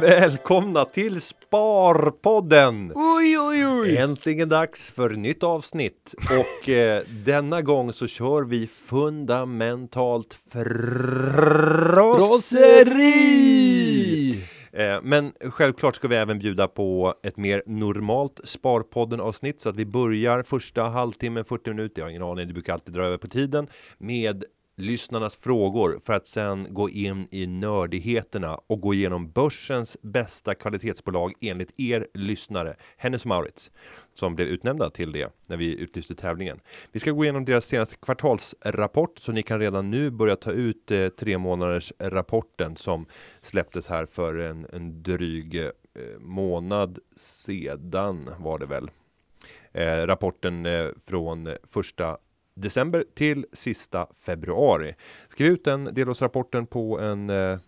Välkomna till Sparpodden! Oj, oj, oj! Äntligen dags för nytt avsnitt och eh, denna gång så kör vi fundamentalt frosseri! Eh, men självklart ska vi även bjuda på ett mer normalt Sparpodden avsnitt så att vi börjar första halvtimmen 40 minuter. Jag har ingen aning, det brukar alltid dra över på tiden med lyssnarnas frågor för att sen gå in i nördigheterna och gå igenom börsens bästa kvalitetsbolag enligt er lyssnare Hennes Maurits som blev utnämnda till det när vi utlyste tävlingen. Vi ska gå igenom deras senaste kvartalsrapport så ni kan redan nu börja ta ut eh, tre månaders rapporten som släpptes här för en, en dryg eh, månad sedan var det väl. Eh, rapporten eh, från första december till sista februari. Skriv ut den delårsrapporten på en eh,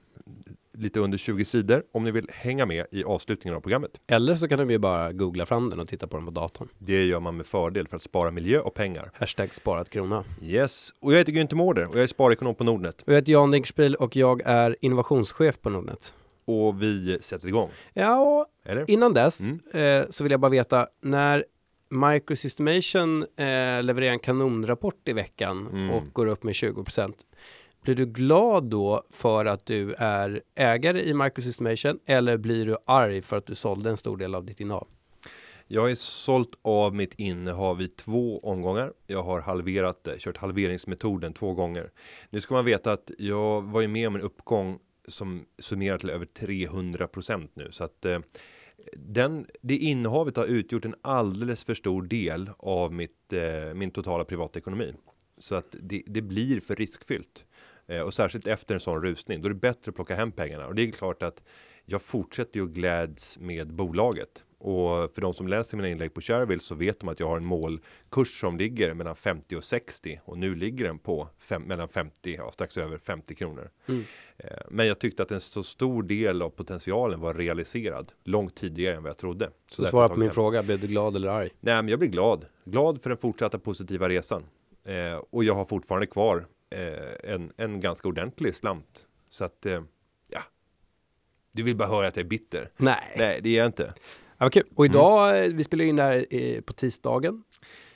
lite under 20 sidor om ni vill hänga med i avslutningen av programmet. Eller så kan de ju bara googla fram den och titta på den på datorn. Det gör man med fördel för att spara miljö och pengar. Hashtag sparat krona. Yes, och jag heter Günther Mårder och jag är sparekonom på Nordnet Och jag heter Jan Dinkelspiel och jag är innovationschef på Nordnet. och vi sätter igång. Ja, och Eller? innan dess Mm. eh, så vill jag bara veta när Microsystemation eh, levererar en kanonrapport i veckan Mm. och går upp med 20% Blir du glad då för att du är ägare i Microsystemation eller blir du arg för att du sålde en stor del av ditt innehav? Jag har sålt av mitt innehav i två omgångar. Jag har halverat det, kört halveringsmetoden två gånger. Nu ska man veta att jag var ju med om en uppgång som summerar till över 300% nu så att eh, den, det innehavet har utgjort en alldeles för stor del av mitt, eh, min totala privatekonomi. Så att det, det blir för riskfyllt. Eh, och särskilt efter en sån rusning, då är det bättre att plocka hem pengarna. Och det är klart att jag fortsätter ju att gläds med bolaget. Och för de som läser mina inlägg på Shareville så vet de att jag har en målkurs som ligger mellan 50 och 60 och nu ligger den på fem, mellan 50 ja, strax över 50 kronor. Mm. Eh, Men jag tyckte att en så stor del av potentialen var realiserad långt tidigare än vad jag trodde. Så svara på min hem. fråga, blev du glad eller arg? Nej, men jag blir glad. Glad för den fortsatta positiva resan. Eh, och jag har fortfarande kvar eh, en, en ganska ordentlig slant. Så att, eh, ja. Du vill bara höra att jag är bitter. Nej. Nej, det är jag inte. Ja, vad kul. Och Mm. idag, eh, vi spelar in det här eh, på tisdagen.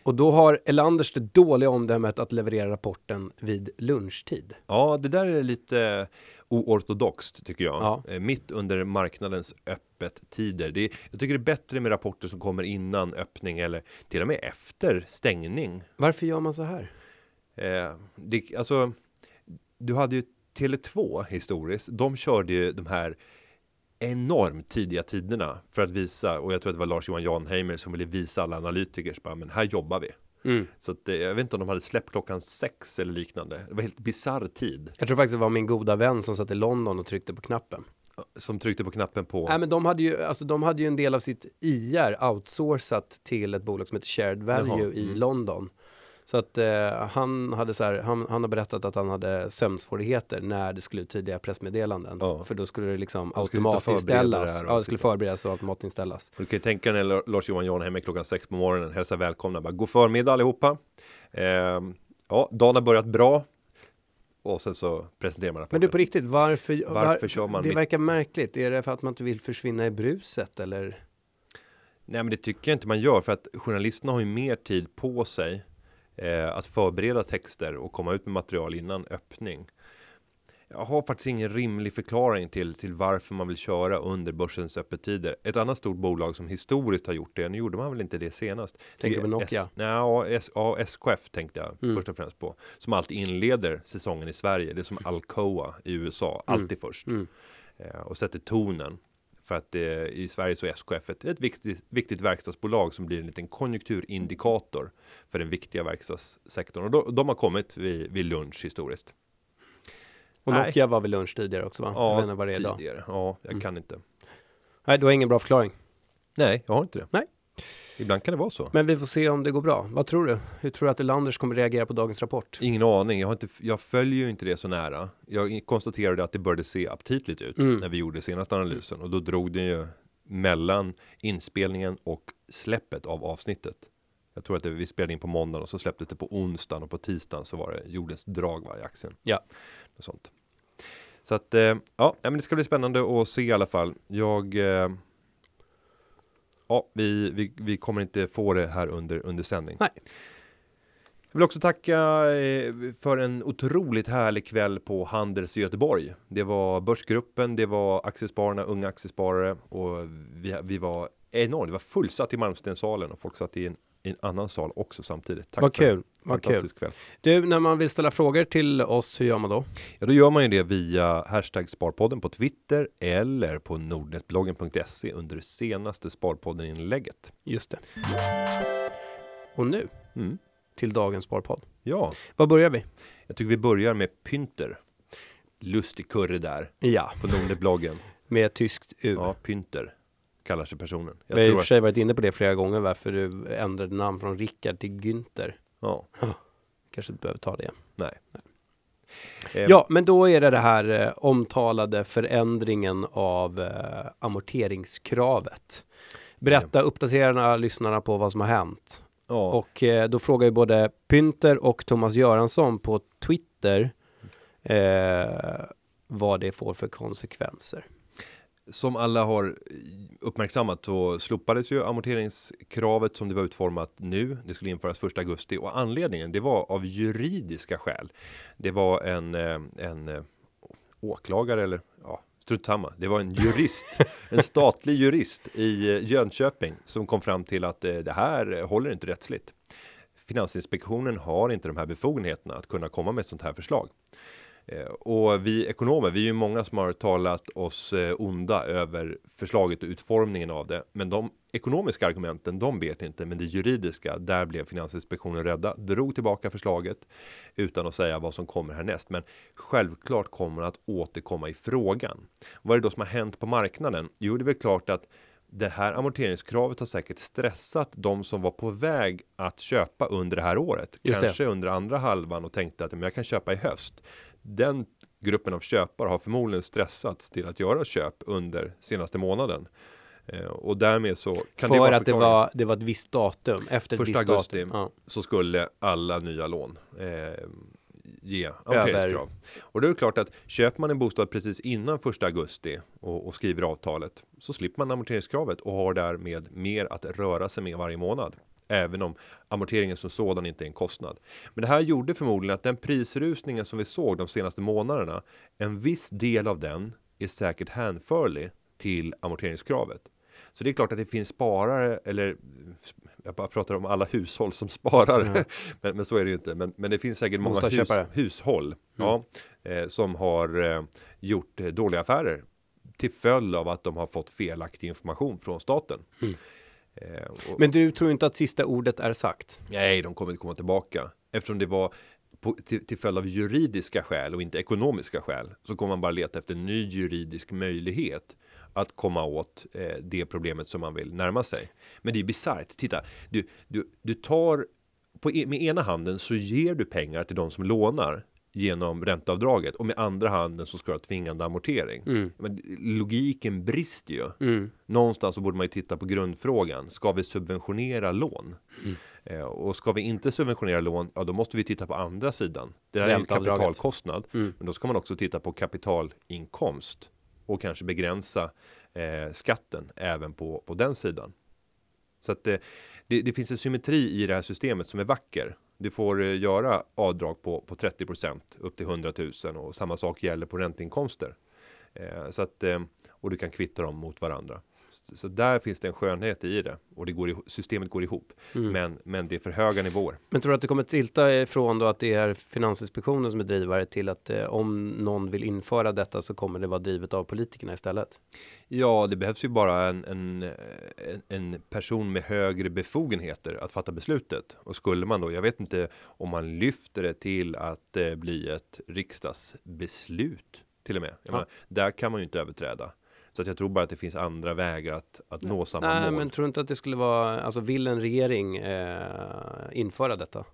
Och då har Elanders det dåliga omdömet att leverera rapporten vid lunchtid. Ja, det där är lite oortodoxt tycker jag. Ja. Eh, mitt under marknadens öppet tider. Det, jag tycker det är bättre med rapporter som kommer innan öppning eller till och med efter stängning. Varför gör man så här? Eh, det, alltså, du hade ju Tele2 historiskt. De körde ju de här enormt tidiga tiderna för att visa och jag tror att det var Lars-Johan Janheimer som ville visa alla analytiker bara, men här jobbar vi. Mm. Så att, jag vet inte om de hade släppt klockan sex eller liknande. Det var helt bisarr tid Jag tror faktiskt det var min goda vän som satt i London och tryckte på knappen. som tryckte på knappen på. Nej, men de hade ju, alltså, de hade ju en del av sitt IR outsourcat till ett bolag som heter Shared Value Jaha, i mm. London. Så att eh, han hade så här, han, han har berättat att han hade sömnsvårigheter när det skulle ut tidiga pressmeddelanden. Ja. För då skulle det liksom automatinställas. Ja, det skulle förberedas och automatinställas. Du kan ju tänka när Lars-Johan Janheimer klockan sex på morgonen hälsar välkomna. Bara, God förmiddag allihopa. Ehm, ja, dagen har börjat bra. Och sen så presenterar man rapporten. Men du på riktigt, varför, Varför kör man Det mitt- verkar märkligt. Är det för att man inte vill försvinna i bruset eller? Nej, men det tycker jag inte man gör för att journalisterna har ju mer tid på sig eh, att förbereda texter och komma ut med material innan öppning. Jag har faktiskt ingen rimlig förklaring till, till varför man vill köra under börsens öppettider. Ett annat stort bolag som historiskt har gjort det, nu gjorde man väl inte det senast. Tänker du på Nokia? S, nej, ja, S, ja, SKF tänkte jag Mm. först och främst på. Som alltid inleder säsongen i Sverige. Det är som Alcoa i USA, Mm. alltid först. Mm. Eh, och sätter tonen. För att eh, i Sverige så är SKF ett, ett viktigt, viktigt verkstadsbolag som blir en liten konjunkturindikator för den viktiga verkstadssektorn. Och då, de har kommit vid, vid lunch historiskt. Och Nej. Nokia var vid lunch tidigare också va? jag vet inte vad det är idag. tidigare. Ja, jag Mm. kan inte. Nej, du har ingen bra förklaring. Nej, jag har inte det. Nej. Ibland kan det vara så. Men vi får se om det går bra. Vad tror du? Hur tror du att Elanders kommer reagera på dagens rapport? Ingen aning. Jag, har inte, jag följer ju inte det så nära. Jag konstaterade att det började se aptitligt ut Mm. när vi gjorde senaste analysen och då drog den ju mellan inspelningen och släppet av avsnittet. Jag tror att det, vi spelade in på måndagen och så släpptes det på onsdagen och på tisdagen så var det jordens drag va, i aktien. Ja. Och sånt. Så att eh, ja, ja, men det ska bli spännande att se i alla fall. Jag eh, Ja, vi, vi, vi kommer inte få det här under, under sändning. Nej. Jag vill också tacka eh, för en otroligt härlig kväll på Handels i Göteborg. Det var Börsgruppen, det var Aktiespararna, unga aktiesparare och vi, vi var enormt. Det var fullsatt i Malmstenssalen och folk satt i en, i en annan sal också samtidigt. Tack Vad kul. Vad kul. kväll. Du, när man vill ställa frågor till oss, hur gör man då? Ja, då gör man ju det via hashtag Sparpodden på Twitter eller på nordnetbloggen.se under det senaste Sparpodden inlägget. Just det. Och nu Mm. till dagens sparpodd. Ja, Vad börjar vi? jag tycker vi börjar med Pynter. Lustig kurre där Ja, på Nordnetbloggen. med tyskt U. Ja, Pynter kallar sig personen. Jag Vi har i och för sig varit inne på det flera gånger varför du ändrade namn från Rickard till Günther. ja, Kanske inte behöver ta det nej. Eh, Ja, men då är det det här eh, omtalade förändringen av eh, amorteringskravet. Berätta, uppdatera lyssnarna på vad som har hänt. ja, Och eh, då frågar ju både Pynter och Thomas Göransson på Twitter eh, vad det får för konsekvenser. Som alla har uppmärksammat så slopades ju amorteringskravet som det var utformat nu. Det skulle införas 1 augusti och anledningen det var av juridiska skäl. Det var en, eh, en eh, åklagare eller ja, strunt samma. Det var en jurist, en statlig jurist i eh, Jönköping som kom fram till att eh, det här eh, håller inte rättsligt. Finansinspektionen har inte de här befogenheterna att kunna komma med ett sånt här förslag. Eh, Och vi ekonomer, vi är ju många som har talat oss eh, onda över förslaget och utformningen av det. Men de ekonomiska argumenten, de vet inte. Men det juridiska, där blev Finansinspektionen rädda. Drog tillbaka förslaget utan att säga vad som kommer härnäst. Men självklart kommer att återkomma i frågan. Vad är det då som har hänt på marknaden? Jo, det är väl klart att det här amorteringskravet har säkert stressat de som var på väg att köpa under det här året. Just det. Kanske under andra halvan och tänkte att men jag kan köpa i höst. Den gruppen av köpare har förmodligen stressats till att göra köp under senaste månaden. Eh, och därmed så kan det För vara att det var, det var ett visst datum. Efter Första augusti. datum. Ja. så skulle alla nya lån eh, ge amorteringskrav. Och då är det klart att köper man en bostad precis innan första augusti och, och skriver avtalet så slipper man amorteringskravet och har därmed mer att röra sig med varje månad. Även om amorteringen som sådan inte är en kostnad. Men det här gjorde förmodligen att den prisrusningen som vi såg de senaste månaderna, en viss del av den är säkert hänförlig till amorteringskravet. Så det är klart att det finns sparare eller jag bara pratar om alla hushåll som sparar. men, men så är det ju inte. Men, men det finns säkert många hus, hushåll ja, eh, som har eh, gjort eh, dåliga affärer till följd av att de har fått felaktig information från staten. Eh, och, Men du tror inte att sista ordet är sagt? Nej, de kommer inte komma tillbaka eftersom det var på, till, till följd av juridiska skäl och inte ekonomiska skäl så kommer man bara leta efter en ny juridisk möjlighet att komma åt eh, det problemet som man vill närma sig. Men det är bisarrt. Titta, du, du, du tar på, e- med ena handen så ger du pengar till de som lånar genom ränteavdraget och med andra handen så ska du ha tvingande amortering. Men logiken brister ju. Mm. Någonstans så borde man ju titta på grundfrågan. Ska vi subventionera lån? Eh, och ska vi inte subventionera lån, ja då måste vi titta på andra sidan. Det här är en kapitalkostnad. Men då ska man också titta på kapitalinkomst och kanske begränsa eh, skatten även på, på den sidan. Så att eh, det, det finns en symmetri i det här systemet som är vacker. Du får eh, göra avdrag på, på 30% upp till 100 000 och samma sak gäller på ränteinkomster. Eh, så att, eh, och du kan kvitta dem mot varandra. Så, där finns det en skönhet i det och det går i, systemet går ihop. Men, men det är för höga nivåer. Men tror du att det kommer tilta ifrån då att det är Finansinspektionen som är drivare till att eh, om någon vill införa detta så kommer det vara drivet av politikerna istället? Ja, det behövs ju bara en, en, en, en person med högre befogenheter att fatta beslutet. Och skulle man då, jag vet inte om man lyfter det till att eh, bli ett riksdagsbeslut till och med. Ja. menar, där kan man ju inte överträda. Så att jag tror bara att det finns andra vägar att, att nå samma Nej, mål. men tror du inte att det skulle vara, alltså vill en regering eh, införa detta?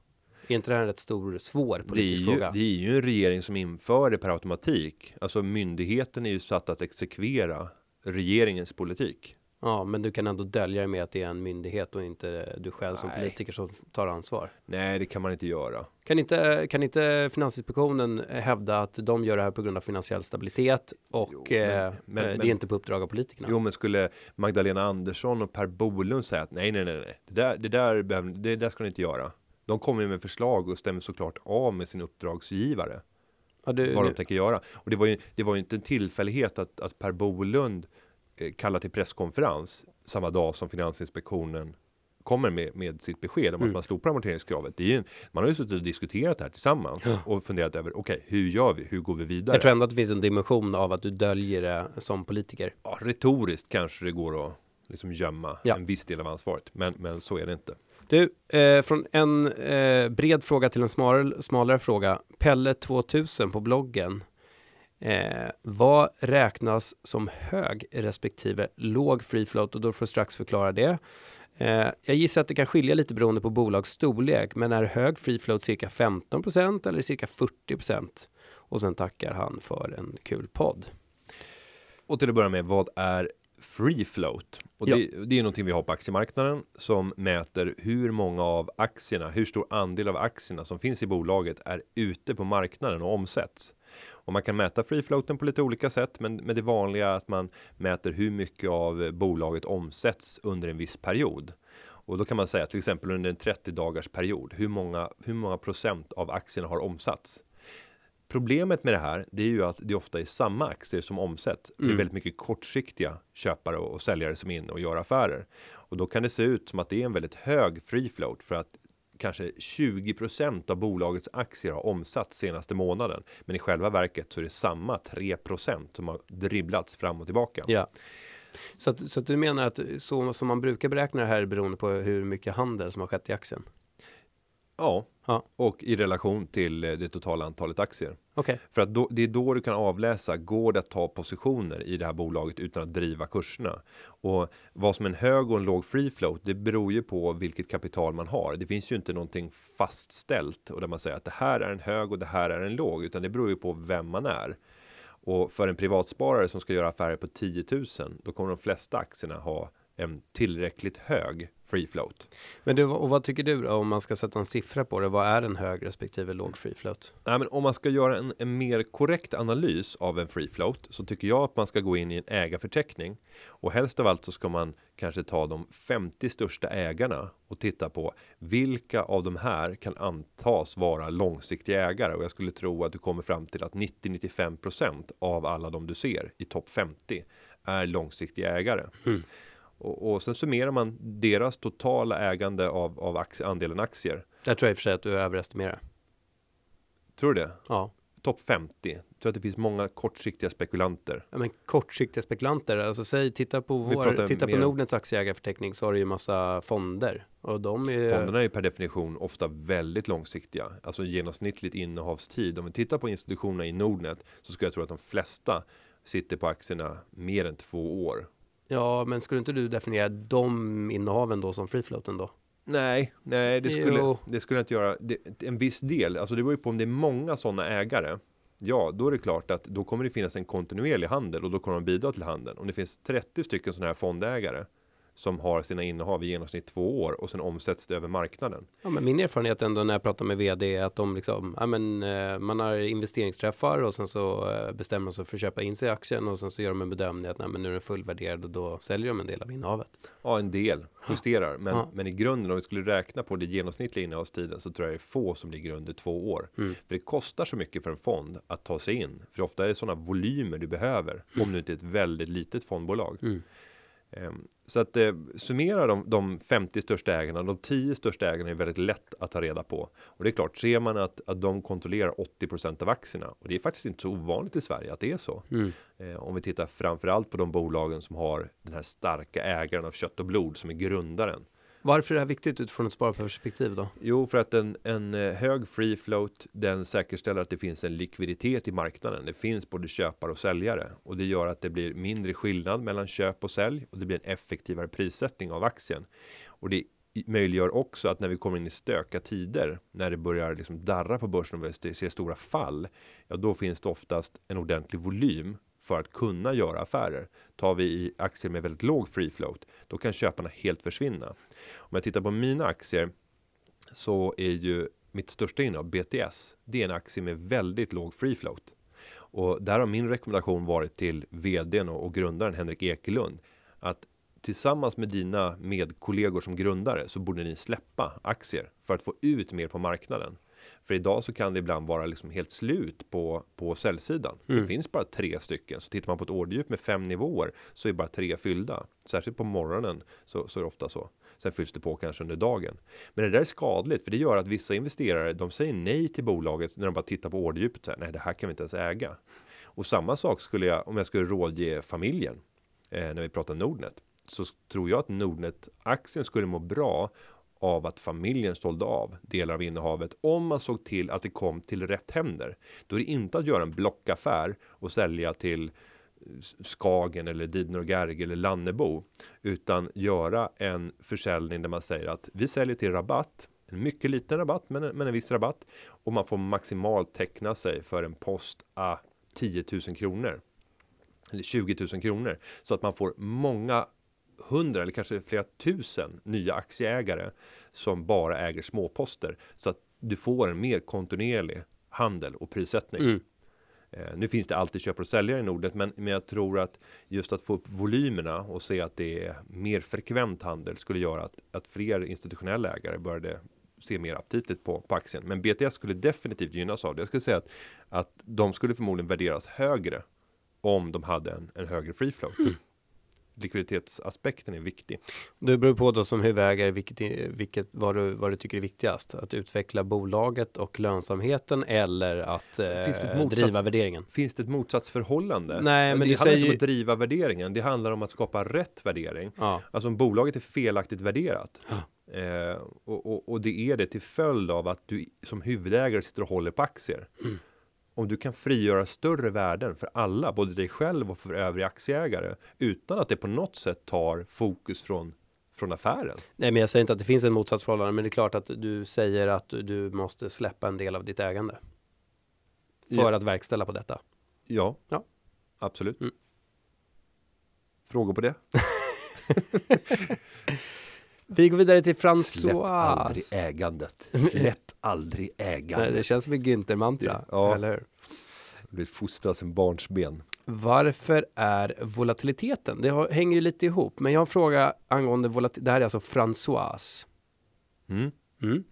Är inte det här en rätt stor, svår det, politisk ju, fråga? det är ju en regering som inför det per automatik. Alltså myndigheten är ju satt att exekvera regeringens politik. Ja, men du kan ändå dölja det med att det är en myndighet och inte du själv som Nej. politiker som tar ansvar. Nej, det kan man inte göra. Kan inte, kan inte Finansinspektionen hävda att de gör det här på grund av finansiell stabilitet och Jo, men- eh, men- det men- är inte på uppdrag av politikerna? Jo, men skulle Magdalena Andersson och Per Bolund säga att nej, nej, nej, nej, det där, det där, behöver, det där ska ni inte göra. De kommer med förslag och stämmer såklart av med sin uppdragsgivare ja, du, vad de tänker göra. Och det var ju, det var ju inte en tillfällighet att, att Per Bolund kallar till presskonferens samma dag som Finansinspektionen kommer med, med sitt besked om Mm. att man slopar amorteringskravet. Det är ju, en- man har ju suttit och diskuterat det här tillsammans och funderat över okej, hur gör vi? Hur går vi vidare? jag tror ändå att det finns en dimension av att du döljer det som politiker. ja, retoriskt kanske det går att liksom gömma Ja. en viss del av ansvaret, men, men så är det inte. Du, eh, från en eh, bred fråga till en smalare, smalare fråga. Pelle 2000 på bloggen. Eh, vad räknas som hög respektive låg free float? Och då får du strax förklara det. Eh, jag gissar att det kan skilja lite beroende på bolags storlek, men är hög free float cirka 15% eller cirka 40% Och sen tackar han för en kul podd. Och till att börja med, vad är free float? Och Ja. det, det är någonting vi har på aktiemarknaden som mäter hur många av aktierna, hur stor andel av aktierna som finns i bolaget är ute på marknaden och omsätts. Och man kan mäta free floaten på lite olika sätt, men, men det vanliga är att man mäter hur mycket av bolaget omsätts under en viss period. Och då kan man säga till exempel under en 30 dagars period, hur många, hur många procent av aktierna har omsatts? Problemet med det här, det är ju att det ofta är samma aktier som omsätts. För Det är Mm. väldigt mycket kortsiktiga köpare och, och säljare som är inne och gör affärer. Och då kan det se ut som att det är en väldigt hög free float för att kanske 20% av bolagets aktier har omsatts senaste månaden. Men i själva verket så är det samma 3% som har dribblats fram och tillbaka. Ja. Så att, så att du menar att så som man brukar beräkna det här beroende på hur mycket handel som har skett i aktien? Ja, Ja. och i relation till eh, det totala antalet aktier. Okej. För att då, det är då du kan avläsa, går det att ta positioner i det här bolaget utan att driva kurserna? Och vad som är en hög och en låg free float, det beror ju på vilket kapital man har. Det finns ju inte någonting fastställt och där man säger att det här är en hög och det här är en låg, utan det beror ju på vem man är. Och för en privatsparare som ska göra affärer på 10 000, då kommer de flesta aktierna ha en tillräckligt hög free float. Men du, och vad tycker du då, om man ska sätta en siffra på det? Vad är en hög respektive låg free float? Nej, men om man ska göra en, en mer korrekt analys av en free float så tycker jag att man ska gå in i en ägarförteckning och helst av allt så ska man kanske ta de 50 största ägarna och titta på vilka av de här kan antas vara långsiktiga ägare och jag skulle tro att du kommer fram till att 90-95% av alla de du ser i topp 50 är långsiktiga ägare. Mm. Och, och sen summerar man deras totala ägande av, av aktie, andelen aktier. Där tror jag i och för sig att du överestimerar. Tror du det? Ja. topp 50. Jag tror att det finns många kortsiktiga spekulanter. Ja, men kortsiktiga spekulanter, alltså säg titta på vår, titta på Nordnets aktieägarförteckning så har du ju massa fonder och de är Fonderna är ju per definition ofta väldigt långsiktiga, alltså genomsnittligt innehavstid. Om vi tittar på institutionerna i Nordnet så skulle jag tro att de flesta sitter på aktierna mer än två år. Ja, men skulle inte du definiera de innehaven då som free floaten då? Nej, nej, det skulle, Jo. det skulle jag inte göra. Det, en viss del, alltså det beror ju på om det är många sådana ägare. Ja, då är det klart att då kommer det finnas en kontinuerlig handel och då kommer de bidra till handeln. Om det finns 30 stycken sådana här fondägare som har sina innehav i genomsnitt två år och sen omsätts det över marknaden. Ja, men min erfarenhet ändå när jag pratar med vd är att de liksom, ja men eh, man har investeringsträffar och sen så eh, bestämmer de sig för att köpa in sig i aktien och sen så gör de en bedömning att nej, men nu är den fullvärderad och då säljer de en del av innehavet. Ja, en del justerar, men, Ja. men i grunden om vi skulle räkna på det genomsnittliga innehavstiden så tror jag det är få som ligger under två år. Mm. För det kostar så mycket för en fond att ta sig in. För ofta är det sådana volymer du behöver om du inte är ett väldigt litet fondbolag. Mm. Ehm, Så att eh, summera de, de 50 största ägarna, de 10 största ägarna är väldigt lätt att ta reda på. Och det är klart, ser man att, att de kontrollerar 80% av aktierna, och det är faktiskt inte så ovanligt i Sverige att det är så. Mm. Eh, om vi tittar framförallt på de bolagen som har den här starka ägaren av kött och blod som är grundaren. Varför är det här viktigt utifrån ett sparperspektiv då? Jo, för att en, en eh, hög free float, den säkerställer att det finns en likviditet i marknaden. Det finns både köpare och säljare och det gör att det blir mindre skillnad mellan köp och sälj och det blir en effektivare prissättning av aktien. Och det möjliggör också att när vi kommer in i stöka tider, när det börjar liksom darra på börsen och vi ser stora fall, ja då finns det oftast en ordentlig volym för att kunna göra affärer. Tar vi i aktier med väldigt låg free float, då kan köparna helt försvinna. Om jag tittar på mina aktier så är ju mitt största innehav BTS. Det är en aktie med väldigt låg free float och där har min rekommendation varit till vdn och, och grundaren Henrik Ekelund att tillsammans med dina medkollegor som grundare så borde ni släppa aktier för att få ut mer på marknaden. För idag så kan det ibland vara liksom helt slut på på säljsidan. Mm. Det finns bara tre stycken. Så tittar man på ett orderdjup med fem nivåer så är bara tre fyllda. Särskilt på morgonen så, så är det ofta så. Sen fylls det på kanske under dagen. Men det där är skadligt för det gör att vissa investerare de säger nej till bolaget när de bara tittar på orderdjupet. Så här, nej, det här kan vi inte ens äga. Och samma sak skulle jag om jag skulle rådge familjen eh, när vi pratar Nordnet så tror jag att Nordnet aktien skulle må bra av att familjen sålde av delar av innehavet om man såg till att det kom till rätt händer. Då är det inte att göra en blockaffär och sälja till Skagen eller Didner och Gerge eller Lannebo utan göra en försäljning där man säger att vi säljer till rabatt en mycket liten rabatt men, men en viss rabatt och man får maximalt teckna sig för en post a 10 000 kronor eller 20 000 kronor så att man får många hundra eller kanske flera tusen nya aktieägare som bara äger småposter så att du får en mer kontinuerlig handel och prissättning. Mm. Eh, nu finns det alltid köpare och säljare i Nordnet, men, men jag tror att just att få upp volymerna och se att det är mer frekvent handel skulle göra att, att fler institutionella ägare började se mer aptitligt på, på aktien. Men BTS skulle definitivt gynnas av det. Jag skulle säga att, att de skulle förmodligen värderas högre om de hade en, en högre free float. Likviditetsaspekten är viktig. Det beror på då som huvudägare vilket, vilket vad, du, vad du tycker är viktigast. Att utveckla bolaget och lönsamheten eller att eh, det motsats- driva värderingen. Finns det ett motsatsförhållande? Nej, men det du handlar säger inte om att driva värderingen. Det handlar om att skapa rätt värdering. Ja, Alltså om bolaget är felaktigt värderat. Eh, och, och, och det är det till följd av att du som huvudägare sitter och håller på aktier. Mm. Om du kan frigöra större värden för alla, både dig själv och för övriga aktieägare, utan att det på något sätt tar fokus från, från affären. nej, men jag säger inte att det finns en motsatsförhållande, men det är klart att du säger att du- måste släppa en del av ditt ägande. För Ja. att verkställa på detta. Ja, Ja. absolut. Mm. Frågor på det? Vi går vidare till Släpp aldrig François. ägandet. Släpp aldrig ägandet. Nej, det känns som ett Günther-mantra. Ja. Eller hur? Du fostras en barnsben. Varför är volatiliteten? Det har, hänger ju lite ihop, men jag har en fråga angående volatiliteten. Det här är alltså François. Mm. Mm.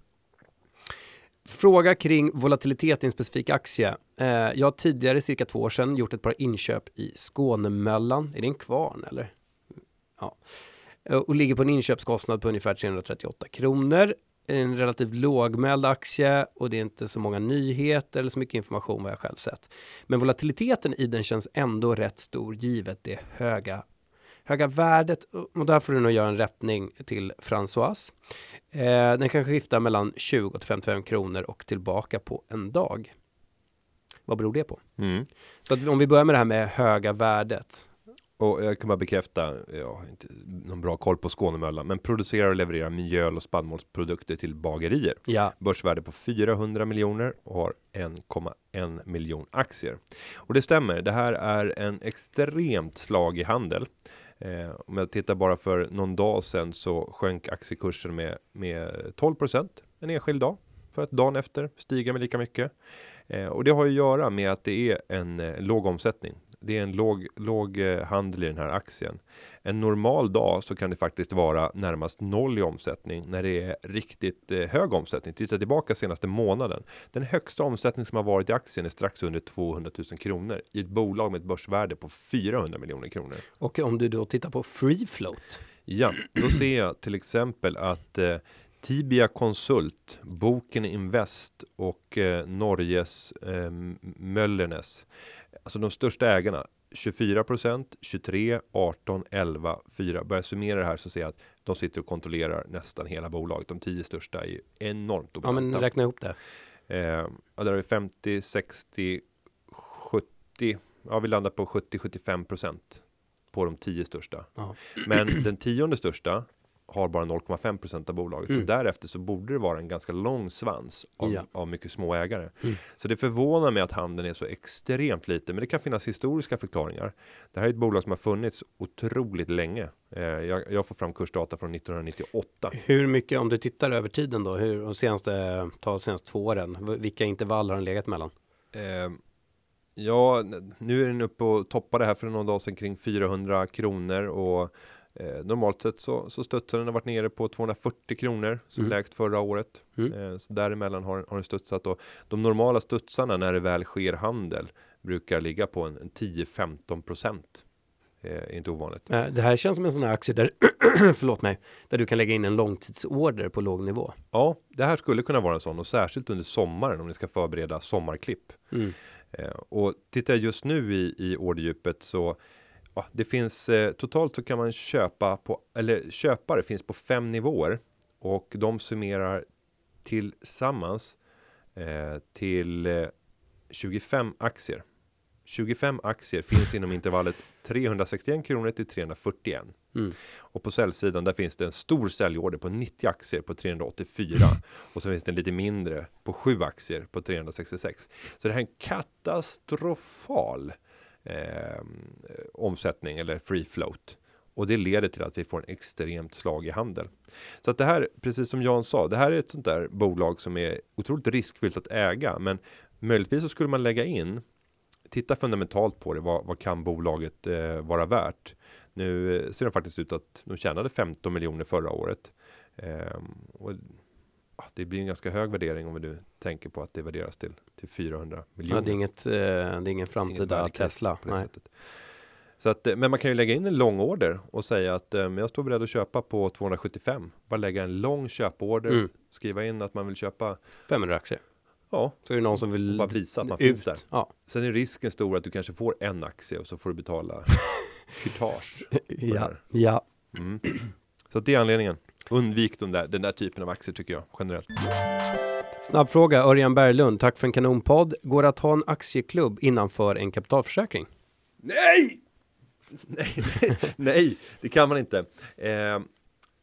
Fråga kring volatilitet i en specifik aktie. Eh, jag har tidigare, cirka två år sedan, gjort ett par inköp i Skånemöllan. Är det en kvarn eller? Ja. Eh, Och ligger på en inköpskostnad på ungefär 338 kronor. En relativt lågmäld aktie och det är inte så många nyheter eller så mycket information vad jag själv sett. Men volatiliteten i den känns ändå rätt stor givet det höga höga värdet och där får du nog göra en rättning till François. Eh, den kan skifta mellan 20 till 55 kronor och tillbaka på en dag. Vad beror det på? Mm. Så att om vi börjar med det här med höga värdet. Och jag kan bara bekräfta, jag har inte någon bra koll på Skånemöllan, men producerar och levererar mjöl och spannmålsprodukter till bagerier. Ja, Börsvärde på 400 miljoner och har 1,1 miljon aktier. Och det stämmer, det här är en extremt slag i handel. Eh, om jag tittar bara för någon dag sedan så sjönk aktiekursen med, med 12% en enskild dag. För att dagen efter stiga med lika mycket. Eh, och det har ju att göra med att det är en eh, låg omsättning. Det är en låg, låg eh, handel i den här aktien. En normal dag så kan det faktiskt vara närmast noll i omsättning när det är riktigt eh, hög omsättning. Titta tillbaka senaste månaden. Den högsta omsättning som har varit i aktien är strax under 200 000 kronor i ett bolag med ett börsvärde på 400 miljoner kronor. och om du då tittar på free float. Ja, då ser jag till exempel att eh, Tibia Konsult, Boken Invest och eh, Norges eh, Möllernes, alltså de största ägarna, 24% 23, 18, 11, 4. Börjar summera det här så ser jag att de sitter och kontrollerar nästan hela bolaget. De tio största är ju enormt Ja, men dominanta. räkna ihop det. Eh, ja, där har vi 50, 60, 70. Ja, vi landar på 70, 75 procent på de tio största. Ja. Men den tionde största har bara 0,5% av bolaget. Mm. Så därefter så borde det vara en ganska lång svans av, Ja. av mycket små ägare. Mm. Så det förvånar mig att handeln är så extremt liten, men det kan finnas historiska förklaringar. Det här är ett bolag som har funnits otroligt länge. Eh, jag, jag får fram kursdata från 1998. Hur mycket, om du tittar över tiden då, hur, de senaste, ta senaste två åren, vilka intervall har den legat mellan? Eh, ja, nu är den uppe och toppade här för någon dag sedan kring 400 kronor och eh, normalt sett så, så studsar den har varit nere på 240 kronor som Mm. lägst förra året. Mm. Eh, så däremellan har, har den studsat och de normala studsarna när det väl sker handel brukar ligga på en, en 10-15 procent. Eh, inte ovanligt. Eh, Det här känns som en sån här aktie där, förlåt mig, där du kan lägga in en långtidsorder på låg nivå. Ja, det här skulle kunna vara en sån och särskilt under sommaren om ni ska förbereda sommarklipp. Mm. Eh, och tittar jag just nu i, i orderdjupet så det finns eh, totalt så kan man köpa på eller köpare finns på fem nivåer och de summerar tillsammans eh, till eh, 25 aktier. 25 aktier finns inom intervallet 361 kronor till 341. Mm. Och på säljsidan där finns det en stor säljorder på 90 aktier på 384 och så finns det en lite mindre på 7 aktier på 366. Så det här är en katastrofal eh, omsättning eller free float och det leder till att vi får en extremt slag i handel. Så att det här, precis som Jan sa, det här är ett sånt där bolag som är otroligt riskfyllt att äga, men möjligtvis så skulle man lägga in titta fundamentalt på det. Vad, vad kan bolaget eh, vara värt? Nu eh, ser det faktiskt ut att de tjänade 15 miljoner förra året. Eh, och, det blir en ganska hög värdering om vi nu tänker på att det värderas till, till 400 miljoner. Ja, det är inget, eh, det är ingen framtida case Tesla. på det sättet. Så att, eh, men man kan ju lägga in en lång order och säga att eh, jag står beredd att köpa på 275. Bara lägga en lång köporder, Mm. skriva in att man vill köpa. 500 aktier. Ja, Så är det någon som vill bara visa att man ut. finns där. Ja. Sen är risken stor att du kanske får en aktie och så får du betala kurtage. ja. ja. Mm. Så det är anledningen. Undvik de där, den där typen av aktier tycker jag generellt. Snabb fråga, Örjan Berglund, tack för en kanonpodd. Går det att ha en aktieklubb innanför en kapitalförsäkring? Nej! Nej, nej, nej, det kan man inte. Eh,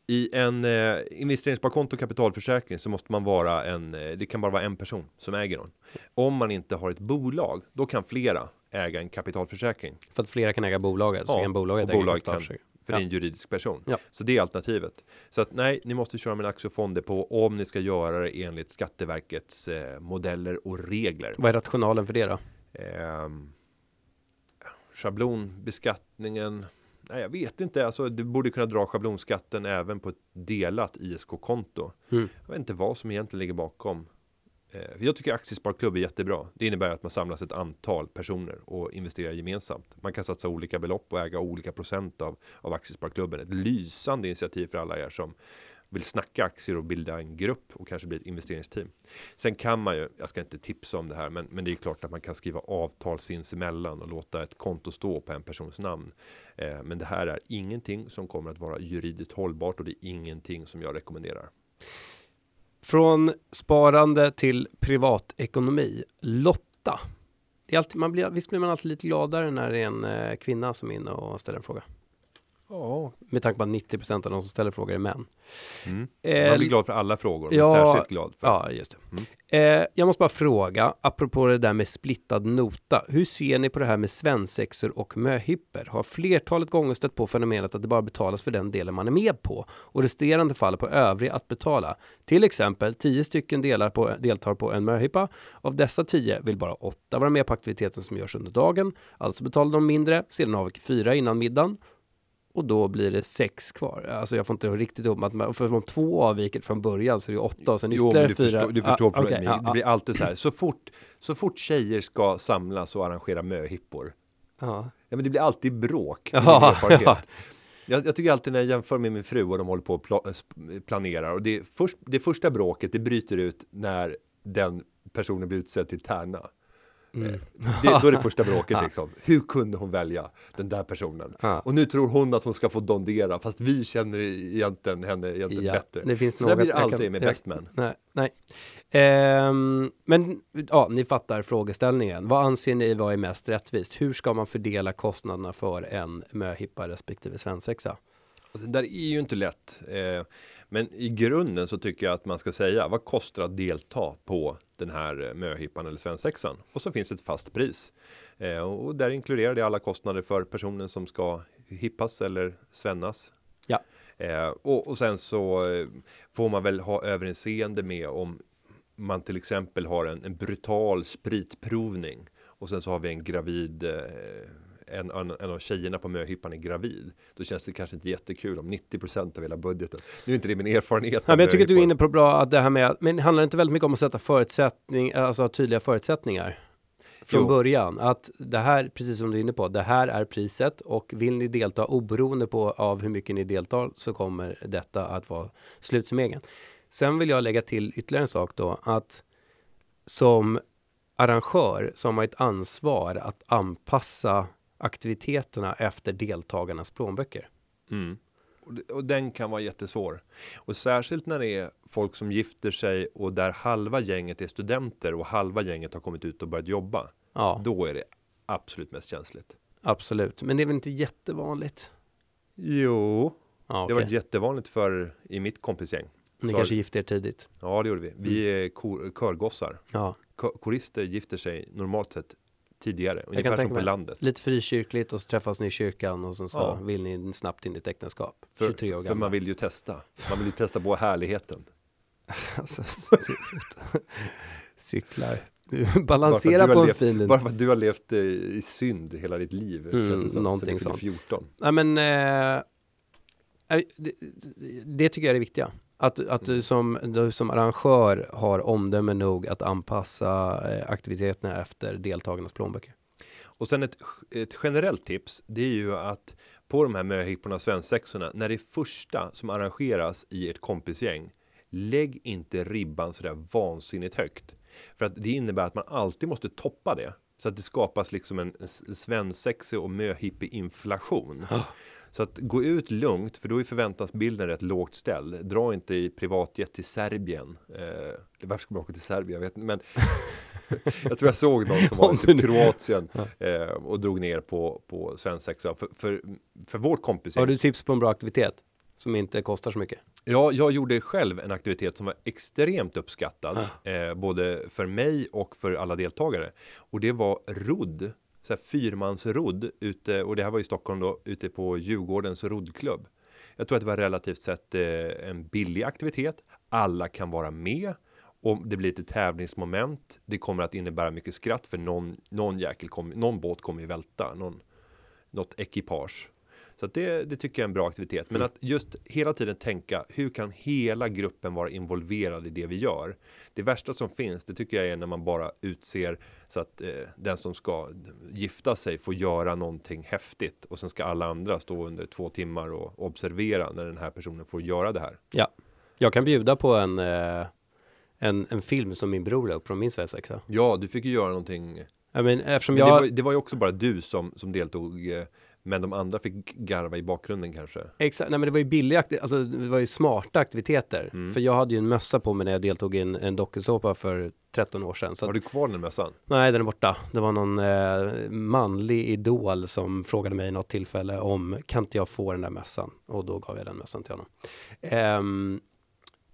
I en eh, investeringssparkonto kapitalförsäkring så måste man vara en, eh, det kan bara vara en person som äger den. Om man inte har ett bolag, då kan flera äga en kapitalförsäkring. För att flera kan äga bolaget, så Ja, kan bolaget äga en bolaget kan-. För Ja. det är en juridisk person. Ja. Så det är alternativet. Så att nej, ni måste köra med en aktie och fonddepå om ni ska göra det enligt Skatteverkets eh, modeller och regler. Vad är rationalen för det då? Ehm, schablonbeskattningen. Nej, jag vet inte. Alltså, du borde kunna dra schablonskatten även på ett delat ISK-konto. Mm. Jag vet inte vad som egentligen ligger bakom. Eh, jag tycker aktiesparklubb är jättebra. Det innebär att man samlas ett antal personer och investerar gemensamt. Man kan satsa olika belopp och äga olika procent av, av aktiesparklubben. Ett lysande initiativ för alla er som vill snacka aktier och bilda en grupp och kanske bli ett investeringsteam. Sen kan man ju, jag ska inte tipsa om det här, men, men det är klart att man kan skriva avtal sinsemellan och låta ett konto stå på en persons namn. Eh, men det här är ingenting som kommer att vara juridiskt hållbart och det är ingenting som jag rekommenderar. Från sparande till privatekonomi. Lotta. Det är alltid, man blir, visst blir man alltid lite gladare när det är en eh, kvinna som är inne och ställer en fråga. Ja. Med tanke på att 90% av de som ställer frågor är män. Mm. Eh, Man blir glad för alla frågor, men ja, särskilt glad för Ja, just det. Mm. Eh, jag måste bara fråga, apropå det där med splittad nota. Hur ser ni på det här med svensexor och möhipper? Har flertalet gånger stött på fenomenet att det bara betalas för den delen man är med på och resterande faller på övriga att betala. Till exempel 10 stycken delar på, deltar på en möhippa. Av dessa 10 vill bara 8 vara med på aktiviteten som görs under dagen. Alltså betalar de mindre, sedan avviker 4 innan middagen och då blir det sex kvar. Alltså jag får inte riktigt ihop att för om två avviker från början så är det åtta och sen Jo, ytterligare du fyra. förstår, du förstår Ah, problemet. ja, det ja, blir alltid så här. Så fort, så fort tjejer ska samlas och arrangera möhippor. ja. Ja, men det blir alltid bråk. Ja, Det. Jag, jag tycker alltid när jag jämför med min fru och de håller på och pla, sp- planerar och det, först, det första bråket det bryter ut när den personen blir utsedd till tärna. Mm. Det, då är det första bråket liksom. Hur kunde hon välja den där personen? Ja. Och nu tror hon att hon ska få dondera fast vi känner egentligen henne egentligen Ja, bättre. det finns Så där något blir det jag kan- aldrig med jag- Bestman. Nej, nej. Ehm, men ja, ni fattar frågeställningen. Vad anser ni vara mest rättvist? Hur ska man fördela kostnaderna för en möhippa respektive svensexa? Det där är ju inte lätt. Eh, men i grunden så tycker jag att man ska säga vad kostar att delta på den här eh, möhippan eller svensexan? Och så finns ett fast pris. Eh, och där inkluderar det alla kostnader för personen som ska hippas eller svennas. Ja. Eh, och, och sen så eh, får man väl ha överinseende med om man till exempel har en, en brutal spritprovning och sen så har vi en gravid eh, en, en, en av tjejerna på möhippan är gravid. Då känns det kanske inte jättekul om 90% av hela budgeten. Nu är inte det min erfarenhet. Ja, men jag tycker att du är inne på bra att det här med, men handlar det inte väldigt mycket om att sätta förutsättning, alltså tydliga förutsättningar? Från Jo. början, att det här, precis som du är inne på, det här är priset och vill ni delta oberoende på av hur mycket ni deltar så kommer detta att vara slutsummeringen. Sen vill jag lägga till ytterligare en sak då, att som arrangör så har ett ansvar att anpassa aktiviteterna efter deltagarnas plånböcker. Mm. Och, den kan vara jättesvår. Och särskilt när det är folk som gifter sig och där halva gänget är studenter och halva gänget har kommit ut och börjat jobba. Ja, Då är det absolut mest känsligt. absolut. Men det är väl inte jättevanligt? Jo, Ja, det var jättevanligt för i mitt kompisgäng. Ni så- kanske gifte er tidigt? Ja, det gjorde vi. Vi är kor, körgossar. Ja, Korister gifter sig normalt sett tidigare, ungefär som på landet. lite frikyrkligt och så träffas ni i kyrkan och sen så Ja. vill ni snabbt in i ett äktenskap. För, 23 år för man vill ju testa. Man vill ju testa på härligheten. Alltså, cyklar. Du på en levt- fin... Bara för att du har levt eh, i synd hela ditt liv. Mm, känns det någonting sånt. 14. Nej men, eh, det, det tycker jag är det viktiga. Att, att Mm. du, som, du som arrangör har omdöme nog att anpassa eh, aktiviteterna efter deltagarnas plånböcker. Och sen ett, ett generellt tips. Det är ju att på de här möhipporna och svensexorna. När det är första som arrangeras i ett kompisgäng. Lägg inte ribban sådär vansinnigt högt. För att det innebär att man alltid måste toppa det. Så att det skapas liksom en s- svensexe och möhippie-inflation. Så att gå ut lugnt, för då är förväntansbilden rätt lågt ställd. Dra inte i privatjet till Serbien. Eh, varför ska man åka till Serbien? Jag vet inte, men jag tror jag såg någon som var i typ Kroatien eh, och drog ner på, på svensexa. För, för, för vårt kompis. Har du tips på en bra aktivitet? Som inte kostar så mycket? Ja, jag gjorde själv en aktivitet som var extremt uppskattad, eh, både för mig och för alla deltagare. Och det var rodd, så här fyrmansrodd ute, och det här var i Stockholm då, ute på Djurgårdens roddklubb. Jag tror att det var relativt sett eh, en billig aktivitet. Alla kan vara med och det blir lite tävlingsmoment. Det kommer att innebära mycket skratt för någon, någon jäkel kommer, någon båt kommer ju välta, någon, något ekipage. Så det, det tycker jag är en bra aktivitet. Men att just hela tiden tänka hur kan hela gruppen vara involverad i det vi gör? Det värsta som finns, det tycker jag är när man bara utser så att eh, den som ska gifta sig får göra någonting häftigt och sen ska alla andra stå under två timmar och observera när den här personen får göra det här. Ja. Jag kan bjuda på en, eh, en, en film som min bror la upp från min svensexa. Ja, du fick ju göra någonting. Jag men, eftersom Men jag... det, var, det var ju också bara du som, som deltog. Eh, men de andra fick garva i bakgrunden kanske. Exakt, nej men det var ju billiga, alltså det var ju smarta aktiviteter. Mm. För jag hade ju en mössa på mig när jag deltog i en, en dokusåpa för 13 år sedan. Så Har du kvar den mössan? nej, den är borta. Det var någon eh, manlig idol som frågade mig i något tillfälle om kan inte jag få den där mössan? Och då gav jag den mössan till honom. Ehm,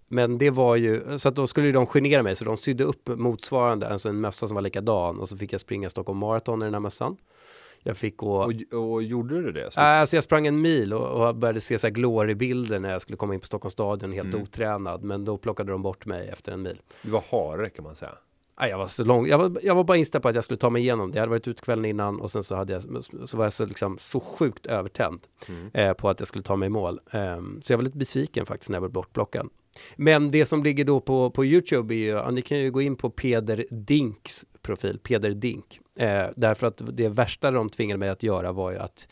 men det var ju, så att då skulle ju de genera mig, så de sydde upp motsvarande, alltså en mössa som var likadan. Och så fick jag springa Stockholm Marathon i den här mössan. Jag fick gå... Och, och gjorde du det? Så- Alltså jag sprang en mil och, och började se så här glory-bilder när jag skulle komma in på Stockholms stadion helt Mm. otränad. Men då plockade de bort mig efter en mil. Du var hare kan man säga. Jag var så lång. Jag var, jag var bara inställd på att jag skulle ta mig igenom det. Jag hade varit ute kvällen innan och sen så, hade jag, så var jag så, liksom, så sjukt övertänd Mm. eh, på att jag skulle ta mig i mål. Ehm, så jag var lite besviken faktiskt när jag blev bortplockad. Men det som ligger då på, på YouTube är ju, ja, ni kan ju gå in på Peder Dinks profil, Peder Dink. Eh, därför att det värsta de tvingade mig att göra var ju att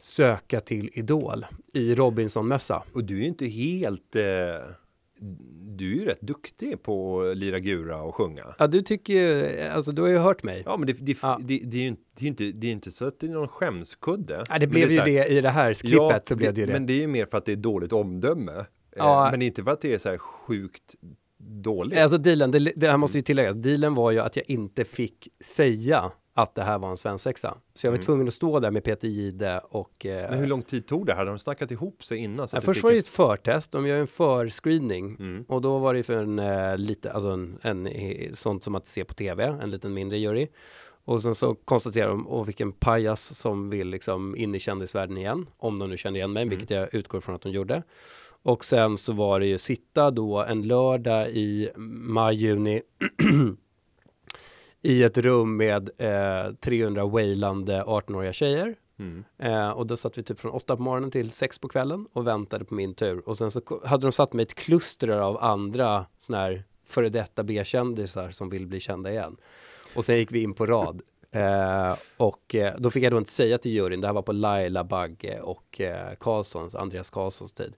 söka till Idol i Robinson-mössa. Och du är ju inte helt... Eh, du är ju rätt duktig på att lira gura och sjunga. Ja, du tycker ju, alltså du har ju hört mig. Ja, men det, det, Ja. det, det, är ju inte, det, är inte, det är inte så att det är någon skämskudde. Ja, det blev ju det i det här klippet så blev det ju det. Men det är ju mer för att det är dåligt omdöme. Ja. Eh, men inte för att det är så här sjukt dåligt. Alltså dealen, det, det här måste ju tilläggas, dealen var ju att jag inte fick säga att det här var en svensexa. Så jag var tvungen att stå där med Peter Gide och eh, Men hur lång tid tog det här? Hade de snackat ihop sig innan? Så Ja, först var det ett förtest, de gör en förscreening Mm. och då var det för en eh, lite, alltså en, en eh, sånt som att se på tv, en liten mindre jury. Och sen så konstaterar de, och vilken pajas som vill liksom in i kändisvärlden igen, om de nu kände igen mig, vilket jag utgår från att de gjorde. Och sen så var det ju sitta då en lördag i maj, juni i ett rum med eh, 300 wailande 18-åriga tjejer. Mm. Eh, och då satt vi typ från åtta på morgonen till sex på kvällen och väntade på min tur. Och sen så hade de satt mig ett kluster av andra såna här före detta B-kändisar som vill bli kända igen. Och sen gick vi in på rad. Eh, och eh, då fick jag då inte säga till juryn, det här var på Laila Bagge och eh, Karlssons, Andreas Karlssons tid.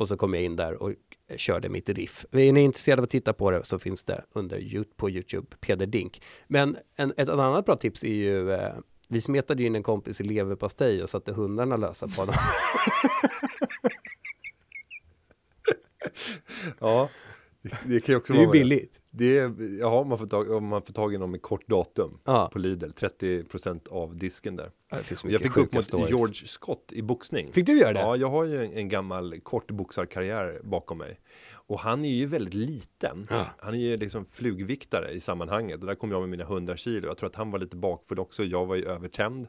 Och så kom jag in där och körde mitt riff. Är ni intresserade av att titta på det så finns det under på Youtube, Peder Dink. Men en, ett annat bra tips är ju, eh, vi smetade ju in en kompis i leverpastej och satte hundarna lösa på honom. Ja, det, det kan ju också Det är ju vara billigt. Det är, ja, man får tag, om man får tag i någon med kort datum Ja. på Lidl, 30% av disken där. Jag fick upp mot stories. George Scott i boxning. Fick du göra det? Ja, jag har ju en, en gammal kortboxarkarriär bakom mig. Och han är ju väldigt liten. Ja. Han är ju liksom flugviktare i sammanhanget. Och där kom jag med mina 100 kilo. Jag tror att han var lite bakfull också. Jag var ju övertänd.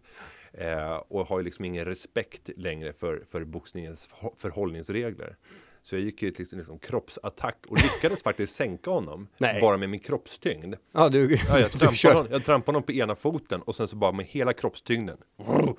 Eh, och har ju liksom ingen respekt längre för, för boxningens förhå- förhållningsregler. Så jag gick ju till liksom kroppsattack och lyckades faktiskt sänka honom. Nej. Bara med min kroppstyngd. Ja, du, Ja, jag, trampade honom, jag trampade honom på ena foten och sen så bara med hela kroppstyngden.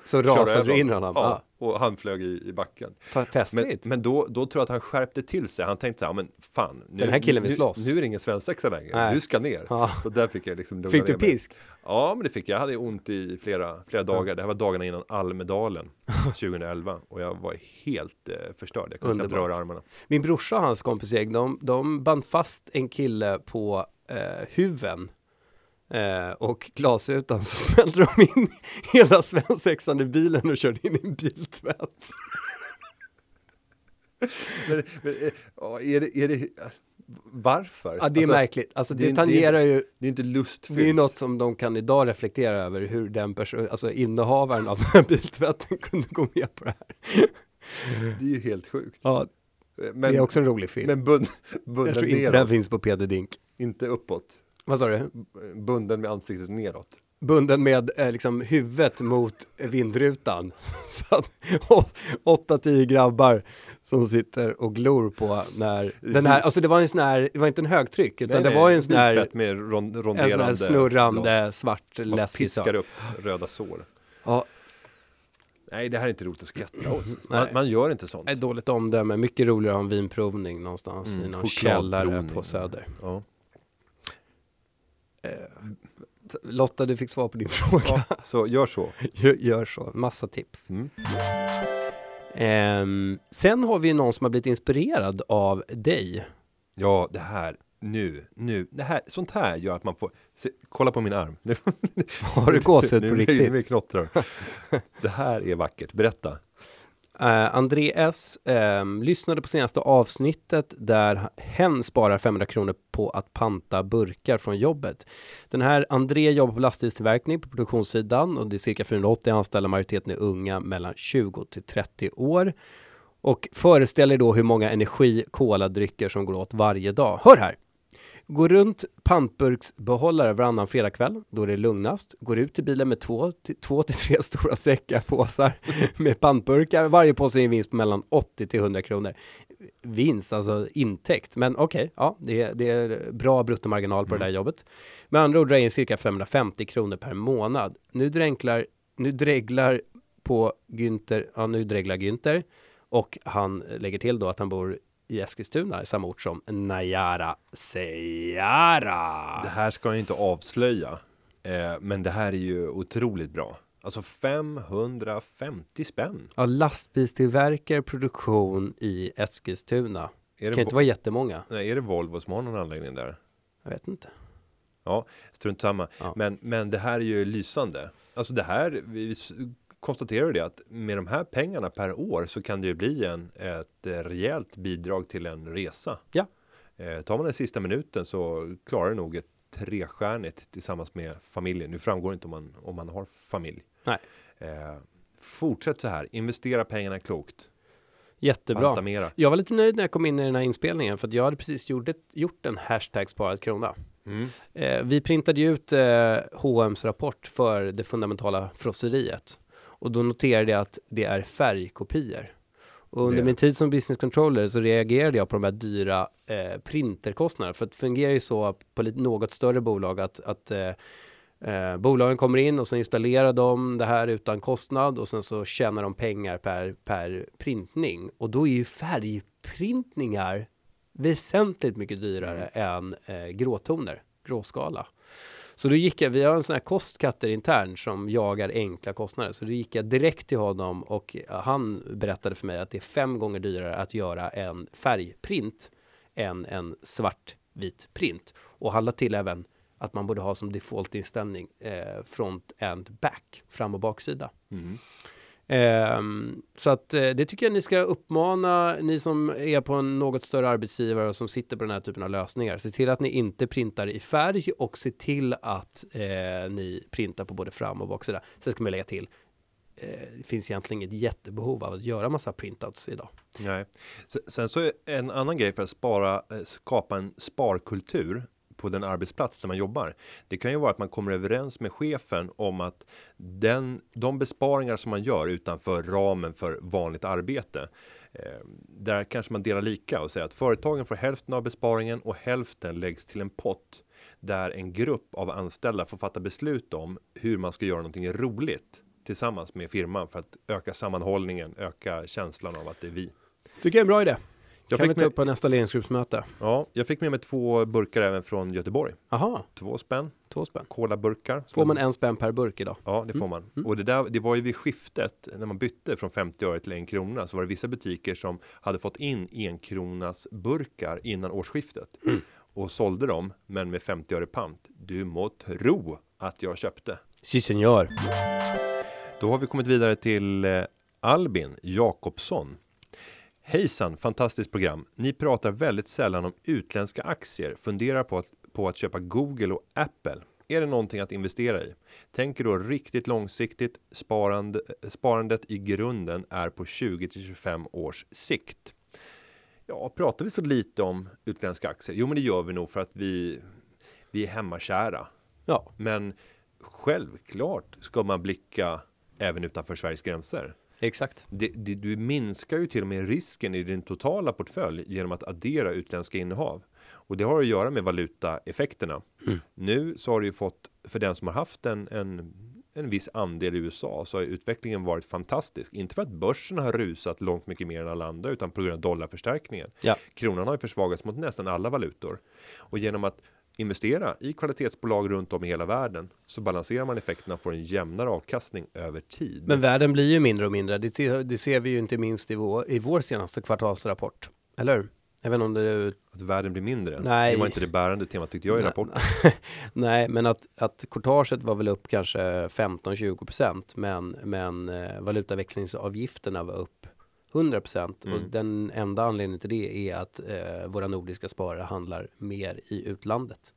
så rasade du in honom. Ja. Och han flög i, i backen. Fa- Men, Festligt. men då, då tror jag att han skärpte till sig. Han tänkte så här, men fan. Nu, Den här killen vill nu, slåss. Nu är det ingen svensexa längre. Nej. Du ska ner. Ja. Så där fick jag liksom Fick du pisk? Ja, men det fick jag. Jag hade ont i flera, flera dagar. Det här var dagarna innan Almedalen 2011. Och jag var helt eh, förstörd. Jag kunde knappt röra armarna. Min brorsa och hans kompisgäng, de, de band fast en kille på eh, huven eh, och glasrutan så smällde de in hela svensexan i bilen och körde in i en biltvätt. Men, men, eh, är det, är det, varför? Ja, det är Alltså, märkligt. Alltså det, det tangerar ju, Det är inte lustfyllt. det är något som de kan idag reflektera över hur den person, alltså innehavaren av den här biltvätten kunde gå med på det här. Det är ju helt sjukt. Ja, Men, det är också en rolig film. men bund, jag bunden tror inte den finns på Peder Dink. inte uppåt. Vad sa du? Bunden med ansiktet neråt. bunden med eh, liksom huvudet mot vindrutan. Så att åtta, tio grabbar som sitter och glor på när den här, alltså det var en sån här, det var inte en högtryck, utan det var en sån här, med rond, en sån här snurrande blad svart som läskig piskar sak. upp röda sår. Ja, Nej, det här är inte roligt att skratta åt. Nej. Man, man gör inte sånt. ett dåligt omdöme, mycket roligare att ha en vinprovning någonstans Mm, i någon källare på Söder. Ja. Lotta, du fick svar på din fråga. Ja, så gör så. Gör- Gör så, massa tips. Mm. Ehm, sen har vi någon som har blivit inspirerad av dig. Ja, det här, nu, nu, det här, sånt här gör att man får, se, kolla på min arm. Har du gåshud på nu, nu, riktigt? Nu knottrar. Det här är vackert, berätta. Eh, uh, André S um, ehm, lyssnade på senaste avsnittet där hen sparar 500 kronor på att panta burkar från jobbet. Den här André jobbar på lastbilstillverkning på produktionssidan och det är cirka 480 anställda, majoriteten är unga mellan 20 till 30 år. Och föreställer då hur många energi koladrycker som går åt varje dag. Hör här! Går runt pantburksbehållare varannan fredagkväll, då är det lugnast. Går ut till bilen med två, till- två till tre stora säckar, påsar med pantburkar. Varje påse är en vinst på mellan 80 till 100 kronor. Vinst, alltså intäkt. Men okej, ja, det, är- det är bra bruttomarginal på det där jobbet. Med andra ord drar in cirka 550 kronor per månad. Nu dränklar, nu dreglar på Günther, ja nu dreglar Günther och han lägger till då att han bor i Eskilstuna, i samma ort som Najara Seara. Det här ska jag inte avslöja, eh, men det här är ju otroligt bra. Alltså 550 spänn. Ja, lastbilstillverkare produktion i Eskilstuna. Är Det kan inte vara jättemånga. nej, är det Volvo som har någon anläggning där? Jag vet inte. Ja, strunt samma. Ja. Men, men det här är ju lysande. Alltså det här, vi konstaterar det att med de här pengarna per år så kan det ju bli en, ett eh, rejält bidrag till en resa. Ja. Eh, tar man den sista minuten så klarar det nog ett trestjärnigt tillsammans med familjen. Nu framgår inte om man om man har familj. Nej. Eh, fortsätt så här. Investera pengarna klokt. Jättebra. Panta mera. Jag var lite nöjd när jag kom in i den här inspelningen för att jag hade precis gjort, ett, gjort en hashtag sparad krona. Mm. Eh, vi printade ju ut eh, H&M's rapport för det fundamentala frosseriet och då noterade jag att det är färgkopior. Och under Det- min tid som business controller så reagerade jag på de här dyra eh, printerkostnaderna för det fungerar ju så på lite, något större bolag att, att eh, Eh, bolagen kommer in och så installerar de det här utan kostnad och sen så tjänar de pengar per, per printning. Och då är ju färgprintningar väsentligt mycket dyrare än eh, gråtoner, gråskala. Så då gick jag, vi har en sån här kostkatter intern som jagar enkla kostnader. Så då gick jag direkt till honom och han berättade för mig att det är fem gånger dyrare att göra en färgprint än en svartvit print. Och han lade till även att man borde ha som default-inställning eh, front and back, fram och baksida. Mm. Ehm, så att eh, det tycker jag ni ska uppmana ni som är på en något större arbetsgivare och som sitter på den här typen av lösningar. Se till att ni inte printar i färg och se till att eh, ni printar på både fram och baksida. Sen ska man lägga till eh, det finns egentligen inget jättebehov av att göra massa printouts idag. Nej. Sen, så är en annan grej för att spara, eh, skapa en sparkultur på den arbetsplats där man jobbar. Det kan ju vara att man kommer överens med chefen om att den, de besparingar som man gör utanför ramen för vanligt arbete. Eh, där kanske man delar lika och säger att företagen får hälften av besparingen och hälften läggs till en pott där en grupp av anställda får fatta beslut om hur man ska göra någonting roligt tillsammans med firman för att öka sammanhållningen, öka känslan av att det är vi. Tycker jag är en bra idé. Jag kan vi fick, ta med, upp på nästa ledningsgruppsmöte. ja, jag fick med mig två burkar även från Göteborg. Aha, Två spänn, två spänn. colaburkar. Får man en spänn per burk idag? Ja, det får man. Och det där, det var ju vid skiftet när man bytte från 50 öre till en krona så var det vissa butiker som hade fått in en kronas burkar innan årsskiftet och sålde dem, men med 50 öre pant. Du må tro att jag köpte. Si senor. Då har vi kommit vidare till eh, Albin Jakobsson. Hejsan, fantastiskt program. Ni pratar väldigt sällan om utländska aktier. Funderar på att, på att köpa Google och Apple. Är det någonting att investera i? Tänker då riktigt långsiktigt. Sparande, sparandet i grunden är på 20 till 25 års sikt. Ja, pratar vi så lite om utländska aktier? Jo, men det gör vi nog för att vi, vi är hemmakära. Ja, Men självklart ska man blicka även utanför Sveriges gränser. Exakt. Det, det, du minskar ju till och med risken i din totala portfölj genom att addera utländska innehav. Och det har att göra med valutaeffekterna. Nu så har du ju fått, för den som har haft en, en, en viss andel i USA, så har utvecklingen varit fantastisk. Inte för att börsen har rusat långt mycket mer än alla andra, utan på grund av dollarförstärkningen. Ja. Kronan har ju försvagats mot nästan alla valutor. Och genom att investera i kvalitetsbolag runt om i hela världen så balanserar man effekterna får en jämnare avkastning över tid. Men världen blir ju mindre och mindre. Det ser, det ser vi ju inte minst i vår, i vår senaste kvartalsrapport. Eller hur? Även om det Att världen blir mindre. Nej. Det var inte det bärande temat tyckte jag i rapporten. Nej, men att, att courtaget var väl upp kanske 15-20 procent, men, men eh, valutaväxlingsavgifterna var upp 100 procent. Och Mm. den enda anledningen till det är att eh, våra nordiska sparare handlar mer i utlandet.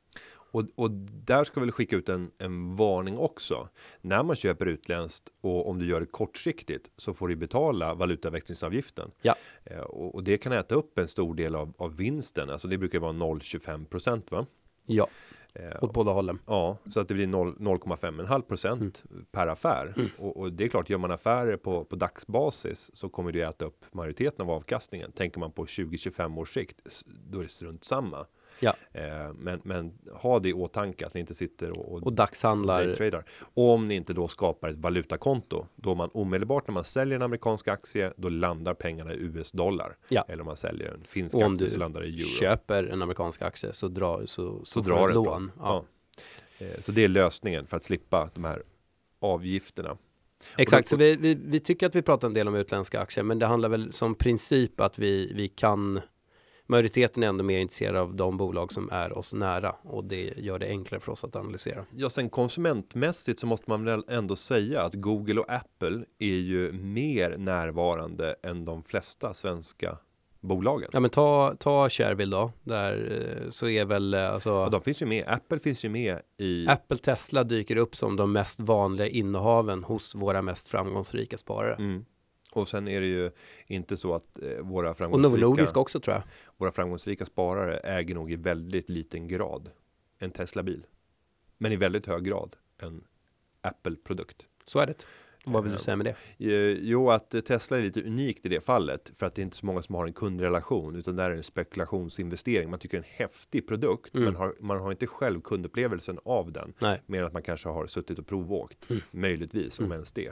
Och, och där ska vi skicka ut en, en varning också. När man köper utländskt och om du gör det kortsiktigt så får du betala valutaväxlingsavgiften. Ja. Eh, och, och det kan äta upp en stor del av, av vinsten. Alltså det brukar vara 0,25 procent va? Ja, Eh, åt båda hållen. Ja, så att det blir 0 0,5 procent per affär. Och, och det är klart, gör man affärer på, på dagsbasis så kommer det äta upp majoriteten av avkastningen. Tänker man på 20-25 års sikt, då är det strunt samma. Ja. Eh, men, men ha det i åtanke att ni inte sitter och, Och dagshandlar. daytradar. Och om ni inte då skapar ett valutakonto, då man omedelbart när man säljer en amerikansk aktie, då landar pengarna i US-dollar. Ja. Eller om man säljer en finsk Och om aktie du så landar det i euro. köper en amerikansk aktie så, drar, så, så, så drar du lån. från. Ja. Ja. Eh, Så det är lösningen för att slippa de här avgifterna. Exakt, Och så vi, vi, vi tycker att vi pratar en del om utländska aktier, men det handlar väl som princip att vi, vi kan Majoriteten är ändå mer intresserad av de bolag som är oss nära och det gör det enklare för oss att analysera. Ja, sen konsumentmässigt så måste man väl ändå säga att Google och Apple är ju mer närvarande än de flesta svenska bolagen. Ja men ta, ta Shareville då, där eh, så är väl eh, alltså Och de finns ju med, Apple finns ju med i Apple Tesla dyker upp som de mest vanliga innehaven hos våra mest framgångsrika sparare. mm. Och sen är det ju inte så att eh, våra framgångsrika, också tror jag. våra framgångsrika sparare äger nog i väldigt liten grad en Tesla-bil. Men i väldigt hög grad en Apple-produkt. Så är det. Vad vill du Eh, säga med det? Eh, Jo, att Tesla är lite unikt i det fallet för att det är inte så många som har en kundrelation utan där är en spekulationsinvestering. Man tycker en häftig produkt, Mm. men har, man har inte själv kundupplevelsen av den. Nej. Mer än att man kanske har suttit och provåkt, Mm. möjligtvis, om Mm. ens det.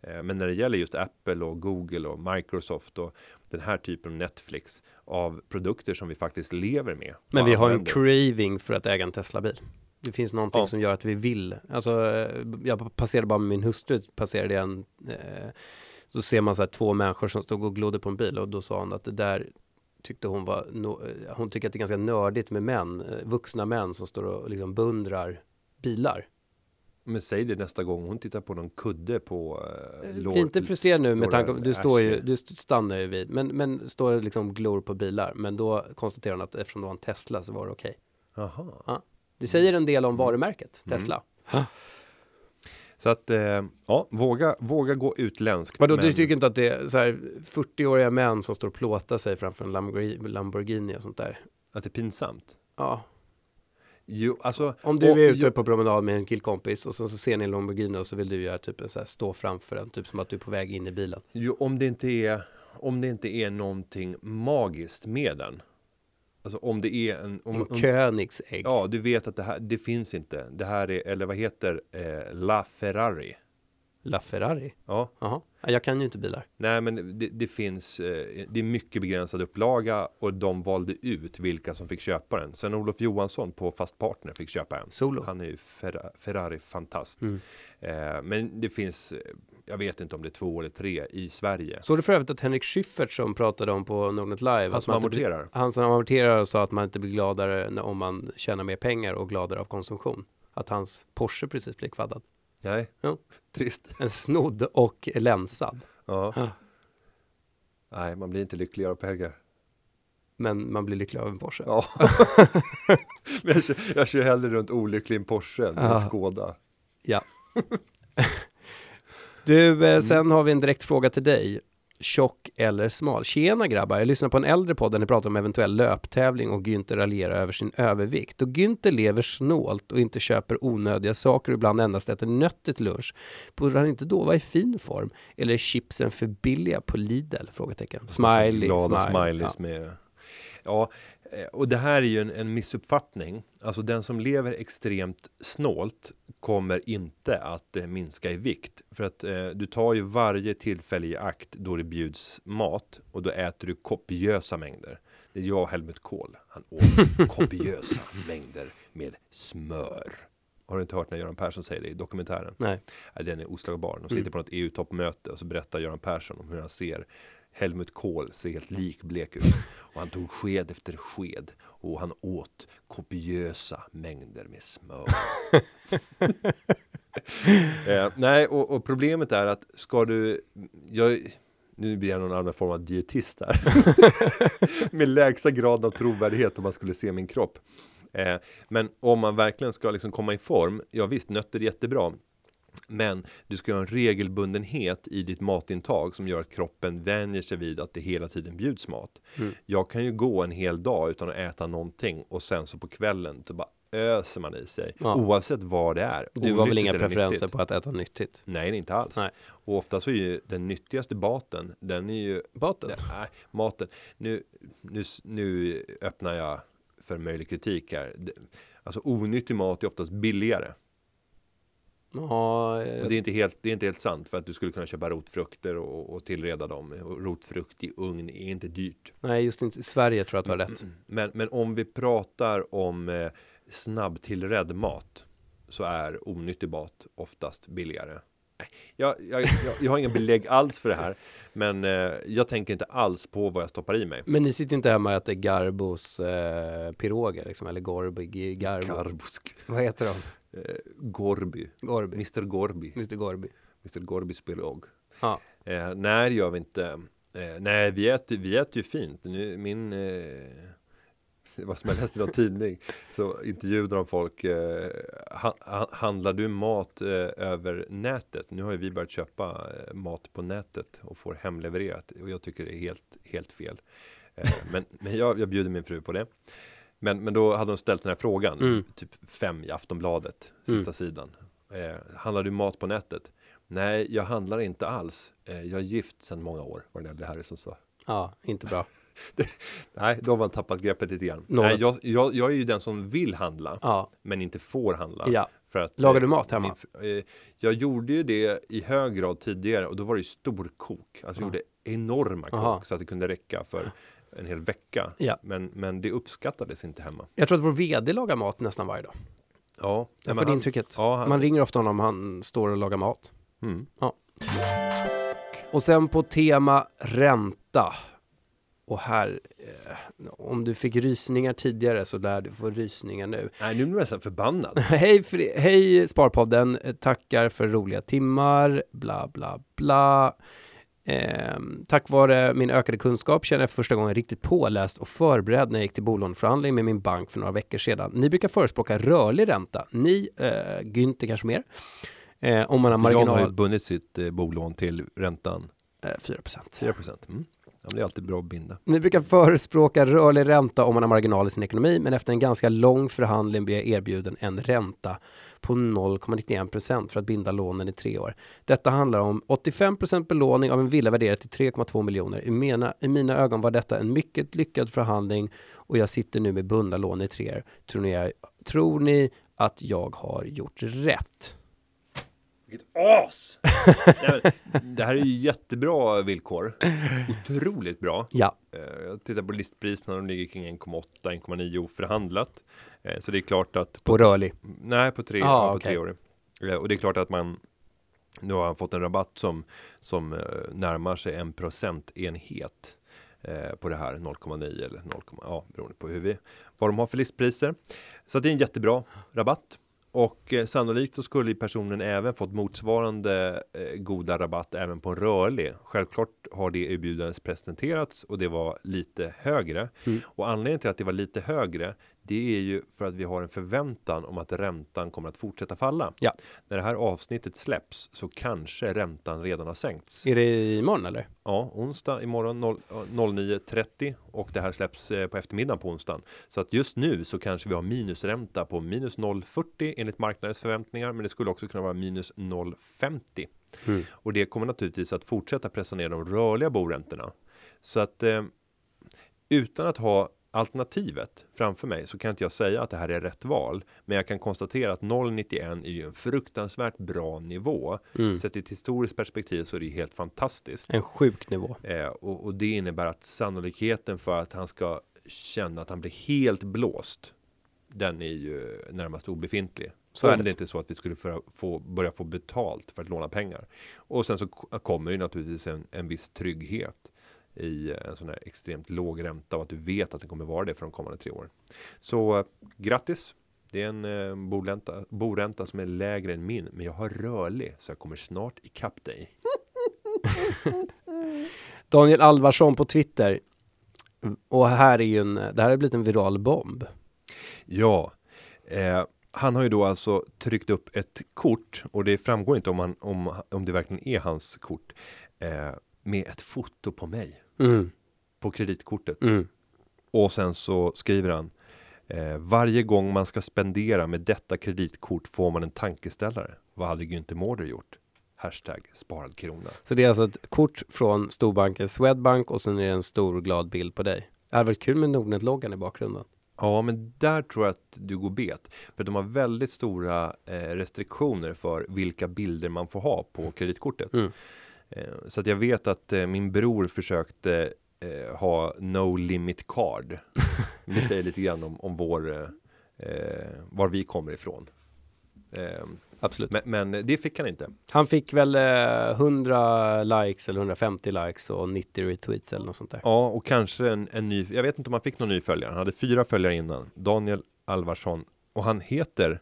Eh, Men när det gäller just Apple och Google och Microsoft och den här typen av Netflix av produkter som vi faktiskt lever med. Men vi har en craving för att äga en Tesla-bil. Det finns någonting Ja. som gör att vi vill. Alltså, eh, jag passerade bara med min hustru, passerade en, eh, så ser man så här två människor som stod och glodde på en bil och då sa hon att det där tyckte hon var, no, eh, hon tycker att det är ganska nördigt med män, vuxna män som står och liksom beundrar bilar. Men säg det nästa gång hon tittar på någon kudde på eh, Bli lår- inte frustrerad nu med tanke på, du står ju, du st- stannar ju vid, men, men står och liksom glor på bilar, men då konstaterar hon att eftersom det var en Tesla så var det okej. Jaha. Det säger en del om varumärket, Mm. Tesla. Så att, eh, ja, våga, våga gå utländskt. Vadå, men- du tycker inte att det är så här 40-åriga män som står och plåtar sig framför en Lamborghini, Lamborghini och sånt där? Att det är pinsamt? Ja, Jo, alltså. om du och- är ute på promenad med en killkompis och sen så ser ni en Lamborghini och så vill du göra typ en så här stå framför den, typ som att du är på väg in i bilen. jo, om det inte är, om det inte är någonting magiskt med den. Alltså om det är en, om, En om, Koenigsegg. ja, du vet att det här, det finns inte. Det här är, eller vad heter, eh, La Ferrari. LaFerrari. Ja, Jaha, Ja, jag kan ju inte bilar. nej, men det, det finns, eh, det är mycket begränsad upplaga och de valde ut vilka som fick köpa den. Sen Olof Johansson på Fast Partner fick köpa en. Solo. Han är ju Ferra- Ferrari-fantast. Mm. Eh, men det finns, eh, jag vet inte om det är två eller tre i Sverige. Såg du för övrigt att Henrik Schyffert som pratade om på Nordnet Live. Han som inte blir- amorterar. Han som amorterar och sa att man inte blir gladare om man tjänar mer pengar och gladare av konsumtion. Att hans Porsche precis blev kvaddad. Nej, Ja. trist. En snodd och länsad. Ja. Ja. Nej, man blir inte lyckligare av pengar. Men man blir lycklig av en Porsche. Ja. Men jag, kör, jag kör hellre runt olycklig i en Porsche än en Ja. Skoda. Du, eh, sen har vi en direkt fråga till dig. Tjock eller smal? Tjena grabbar, jag lyssnar på en äldre podd där ni pratar om eventuell löptävling och Günther raljerar över sin övervikt. Och Günther lever snålt och inte köper onödiga saker och ibland endast äter nötter till lunch. Borde han inte då vara i fin form? Eller är chipsen för billiga på Lidl? Frågetecken. Smiley, Glada smiley. smileys med... Ja, och det här är ju en, en missuppfattning. Alltså den som lever extremt snålt kommer inte att eh, minska i vikt. För att eh, du tar ju varje tillfälle i akt då det bjuds mat och då äter du kopiösa mängder. Det är jag och Helmut Kohl. Han åt kopiösa mängder med smör. Har du inte hört när Göran Persson säger det i dokumentären? Nej. Den är oslagbar. De sitter Mm. på något EU-toppmöte och så berättar Göran Persson om hur han ser Helmut Kohl ser helt likblek ut. Och han tog sked efter sked och han åt kopiösa mängder med smör. eh, nej, och, och problemet är att ska du... Jag, nu blir jag någon annan form av dietist här. med lägsta grad av trovärdighet om man skulle se min kropp. Eh, men om man verkligen ska liksom komma i form, ja visst, nötter är jättebra. Men du ska ha en regelbundenhet i ditt matintag som gör att kroppen vänjer sig vid att det hela tiden bjuds mat. Mm. Jag kan ju gå en hel dag utan att äta någonting och sen så på kvällen så bara öser man i sig. Ja. Oavsett vad det är. Du har väl inga preferenser nyttigt. på att äta nyttigt? Nej, inte alls. Nej. Och ofta så är ju den nyttigaste baten, den är ju Baten? Nej, maten. Nu, nu, nu öppnar jag för möjlig kritik här. Alltså onyttig mat är oftast billigare. Ja, Och eh, det är inte helt, det är inte helt sant för att du skulle kunna köpa rotfrukter och, och tillreda dem. Och rotfrukt i ugn är inte dyrt. nej just inte. I Sverige tror jag att du har rätt. Mm. Men, men om vi pratar om eh, snabbtillredd mat så är onyttig mat oftast billigare. Jag, jag, jag, jag har inga belägg alls för det här, men eh, jag tänker inte alls på vad jag stoppar i mig. Men ni sitter ju inte hemma och äter Garbos eh, piroger liksom, eller Gorby, Garbo. Karbusk. Vad heter de? Eh, Gorby. Gorby. Mr Gorby. Mr Gorby. Mr Gorbys biolog. Ja. Eh, nej, det gör vi inte. Eh, nej, vi äter, vi äter ju fint. Nu, min, eh, vad som jag läste i någon tidning, så intervjuade de folk. Eh, ha, ha, handlar du mat eh, över nätet? Nu har ju vi börjat köpa eh, mat på nätet och får hemlevererat. Och jag tycker det är helt, helt fel. Eh, men men jag, jag bjuder min fru på det. Men, men då hade de ställt den här frågan, Mm. typ fem i Aftonbladet, sista Mm. sidan. Eh, handlar du mat på nätet? Nej, jag handlar inte alls. Eh, jag är gift sedan många år, var det herre som sa. Ja, inte bra. Nej, då har man tappat greppet lite grann. Något. Nej, jag, jag, jag är ju den som vill handla, Ja, men inte får handla. ja. För att, Lagar eh, du mat hemma? min eh, jag gjorde ju det i hög grad tidigare och då var det ju storkok. Alltså jag Ja. gjorde enorma Aha. kok så att det kunde räcka för en hel vecka. Ja. Men, men det uppskattades inte hemma. Jag tror att vår vd lagar mat nästan varje dag. Ja, Jag får han- intrycket. Ja, han, Man ringer ofta honom, han står och lagar mat. mm. Och sen på tema ränta. Och här, eh, om du fick rysningar tidigare så lär du få rysningar nu. Nej, nu blir jag nästan förbannad. hej, Fri- hej Sparpodden, Eh, tackar för roliga timmar, bla bla bla. Ehm, tack vare min ökade kunskap känner jag för första gången riktigt påläst och förberedd när jag gick till bolåneförhandling med min bank för några veckor sedan. Ni brukar förespråka rörlig ränta. Ni, eh, Günther kanske mer. Eh, om man har Jan har ju marginal bundit sitt eh, bolån till räntan eh, 4 procent. 4 procent. Mm. Ja, det är alltid bra att binda. Ni brukar förespråka rörlig ränta om man har marginal i sin ekonomi, men efter en ganska lång förhandling blir jag erbjuden en ränta på 0,91 procent för att binda lånen i tre år. Detta handlar om 85 procent belåning av en villa värderad till 3,2 miljoner. I mina, I mina ögon var detta en mycket lyckad förhandling och jag sitter nu med bundna lån i tre år. Tror ni, tror ni att jag har gjort rätt? Vilket as! Det här är ju jättebra villkor. Otroligt bra. Ja, Eh, Jag tittar på listpriserna, de ligger kring 1,8, 1,9 förhandlat. Eh, Så det är klart att på rörlig. Nej, på tre, Ah, ja, på okej. tre år. Eh, Och det är klart att man nu har han fått en rabatt som, som närmar sig en procentenhet på det här 0,9 eller 0, ja, beroende på hur vi, vad de har för listpriser. Så att det är en jättebra rabatt. Och eh, sannolikt så skulle personen även fått motsvarande eh, goda rabatt även på en rörlig. Självklart har det erbjudandet presenterats och det var lite högre. Mm. Och anledningen till att det var lite högre, det är ju för att vi har en förväntan om att räntan kommer att fortsätta falla. Ja. När det här avsnittet släpps så kanske räntan redan har sänkts. Är det imorgon eller? Ja, onsdag imorgon 0 09.30 och det här släpps eh, på eftermiddagen på onsdagen. Så att just nu så kanske vi har minusränta på minus 0,40 enligt marknadens förväntningar, men det skulle också kunna vara minus 0,50. Mm. Och det kommer naturligtvis att fortsätta pressa ner de rörliga boräntorna. Så att eh, utan att ha alternativet framför mig så kan inte jag säga att det här är rätt val. Men jag kan konstatera att 0,91 är ju en fruktansvärt bra nivå. Mm. Sett i ett historiskt perspektiv så är det helt fantastiskt. En sjuk nivå. Eh, och, och det innebär att sannolikheten för att han ska känna att han blir helt blåst. Den är ju närmast obefintlig. Så är det. inte så att vi skulle få, få, börja få betalt för att låna pengar. Och sen så kommer ju naturligtvis en, en viss trygghet i en sån här extremt låg ränta och att du vet att det kommer vara det för de kommande tre åren. Så eh, grattis! Det är en eh, boränta, boränta som är lägre än min, men jag har rörlig så jag kommer snart ikapp dig. Daniel Alvarsson på Twitter. Och här är ju en, det här har blivit en viral bomb. Ja, eh, han har ju då alltså tryckt upp ett kort och det framgår inte om, han, om, om det verkligen är hans kort eh, med ett foto på mig Mm, på kreditkortet mm. och sen så skriver han eh, varje gång man ska spendera med detta kreditkort får man en tankeställare. Vad hade Günther Mårder gjort? Hashtag sparad krona. Så det är alltså ett kort från storbanken Swedbank och sen är det en stor glad bild på dig. Det hade varit kul med Nordnet-loggan i bakgrunden. Ja, men där tror jag att du går bet. För de har väldigt stora eh, restriktioner för vilka bilder man får ha på kreditkortet. Mm. Eh, så att jag vet att eh, min bror försökte eh, ha no limit card. Det säger lite grann om, om vår, var vi kommer ifrån. Eh, Absolut. men, men det fick han inte. Han fick väl eh, 100 likes eller 150 likes och 90 retweets eller något sånt där. Ja, och kanske en, en ny, jag vet inte om han fick någon ny följare. Han hade fyra följare innan. Daniel Alvarsson. Och han heter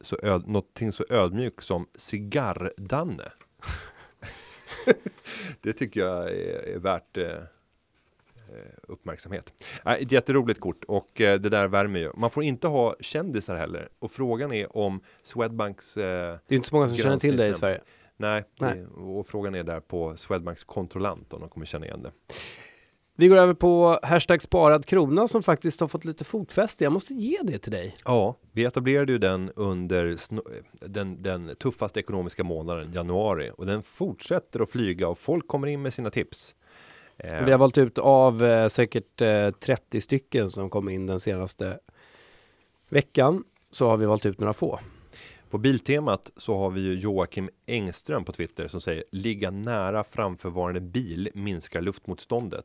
så öd, någonting så ödmjuk som Cigarr-Danne. Det tycker jag är, är värt eh, eh, uppmärksamhet. Äh, ett jätteroligt kort och eh, det där värmer ju. Man får inte ha kändisar heller och frågan är om Swedbanks eh, Det är inte så många som känner till dig i. Sverige. Nej, Nej. Och frågan är där på Swedbanks kontrollant om de kommer känna igen det. Vi går över på hashtag sparad krona som faktiskt har fått lite fotfäste. Jag måste ge det till dig. Ja, vi etablerade ju den under den, den tuffaste ekonomiska månaden, januari, och den fortsätter att flyga och folk kommer in med sina tips. Eh, Vi har valt ut av eh, säkert eh, 30 stycken som kom in den senaste veckan. Så har vi valt ut några få. På Biltemat så har vi ju Joakim Engström på Twitter som säger ligga nära framförvarande bil minskar luftmotståndet.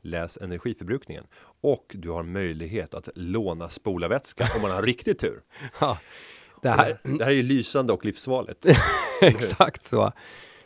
Läs energiförbrukningen och du har möjlighet att låna spolarvätska om man har riktigt tur. Ja, det Det här, det här är ju lysande och livsfarligt. exakt så.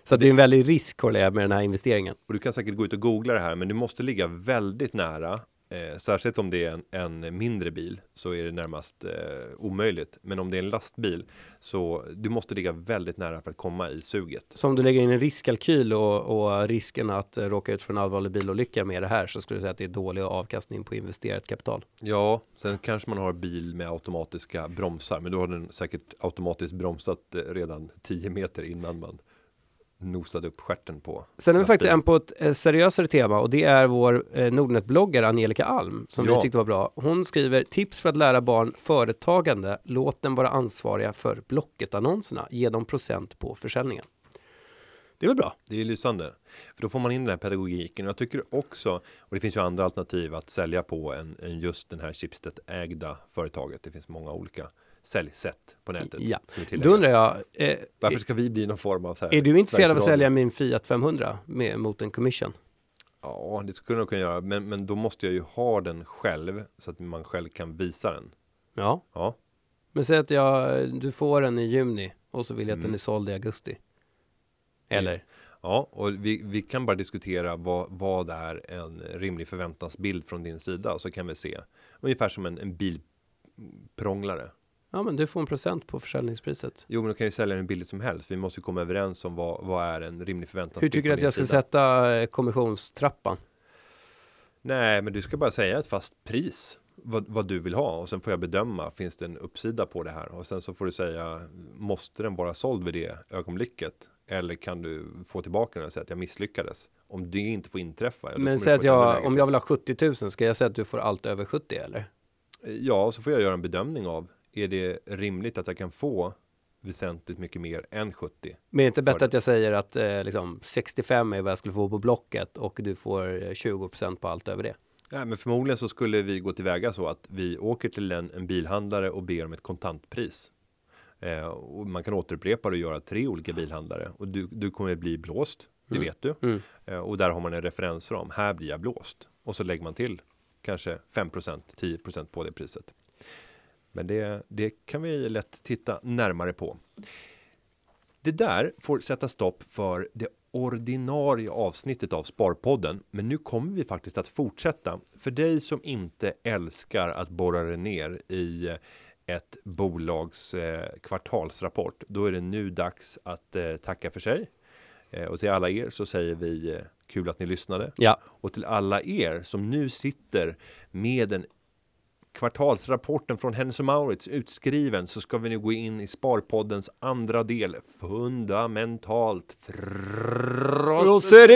Så det är en väldig risk med den här investeringen. Och du kan säkert gå ut och googla det här, men du måste ligga väldigt nära. Eh, särskilt om det är en, en mindre bil så är det närmast eh, omöjligt. Men om det är en lastbil så du måste ligga väldigt nära för att komma i suget. Så om du lägger in en riskkalkyl och, och risken att eh, råka ut för en allvarlig bilolycka med det här så skulle du säga att det är dålig avkastning på investerat kapital. Ja, sen kanske man har bil med automatiska bromsar, men då har den säkert automatiskt bromsat eh, redan 10 meter innan man nosade upp stjärten på. Sen har vi faktiskt en på ett eh, seriösare tema och det är vår eh, Nordnet-bloggare Angelica Alm som vi Ja. tyckte var bra. Hon skriver tips för att lära barn företagande. Låt dem vara ansvariga för Blocket-annonserna. Ge dem procent på försäljningen. Det är väl bra? Det är lysande. För då får man in den här pedagogiken. Och jag tycker också, och det finns ju andra alternativ att sälja på än, än just den här Schibsted ägda företaget. Det finns många olika säljsätt på nätet. Ja. Då undrar jag, eh, Varför ska vi bli någon form av så här är du intresserad av att sälja min Fiat 500 med, mot en commission? Ja, det skulle jag kunna göra. Men, men då måste jag ju ha den själv så att man själv kan visa den. Ja, Ja, men säg att jag, du får den i juni och så vill jag att den Mm. är såld i augusti. Eller? ja och vi, vi kan bara diskutera vad, vad är en rimlig förväntansbild från din sida. Så kan vi se. Ungefär som en, en bilprånglare. Ja, men du får en procent på försäljningspriset. Jo, men då kan ju sälja den billigt som helst. Vi måste komma överens om vad, vad är en rimlig Hur förväntansbild. tycker du att jag ska sida. sätta eh, kommissionstrappan? Nej, men du ska bara säga ett fast pris. Vad, vad du vill ha och sen får jag bedöma. Finns det en uppsida på det här? Och sen så får du säga. Måste den vara såld vid det ögonblicket? Eller kan du få tillbaka den och säga att jag misslyckades? Om det inte får inträffa. Men du säg att jag, om jag vill ha 70 000, ska jag säga att du får allt över 70 eller? Ja, så får jag göra en bedömning av. Är det rimligt att jag kan få väsentligt mycket mer än 70? Men är det inte bättre att jag säger att eh, liksom 65 är vad jag skulle få på Blocket och du får eh, 20% på allt över det? Nej, men förmodligen så skulle vi gå tillväga så att vi åker till en, en bilhandlare och ber om ett kontantpris. Eh, och man kan återupprepa det och göra tre olika bilhandlare och du, du kommer bli blåst. Det Mm. vet du. Mm. Eh, och där har man en referensram. Här blir jag blåst. Och så lägger man till kanske 5%, 10% på det priset. Men det, det kan vi lätt titta närmare på. Det där får sätta stopp för det ordinarie avsnittet av Sparpodden. Men nu kommer vi faktiskt att fortsätta. För dig som inte älskar att borra dig ner i ett bolags eh, kvartalsrapport. Då är det nu dags att eh, tacka för sig. Eh, och till alla er så säger vi eh, kul att ni lyssnade. Ja, Och till alla er som nu sitter med den kvartalsrapporten från Hennes Maurits utskriven så ska vi nu gå in i Sparpoddens andra del. Fundamentalt frosseri!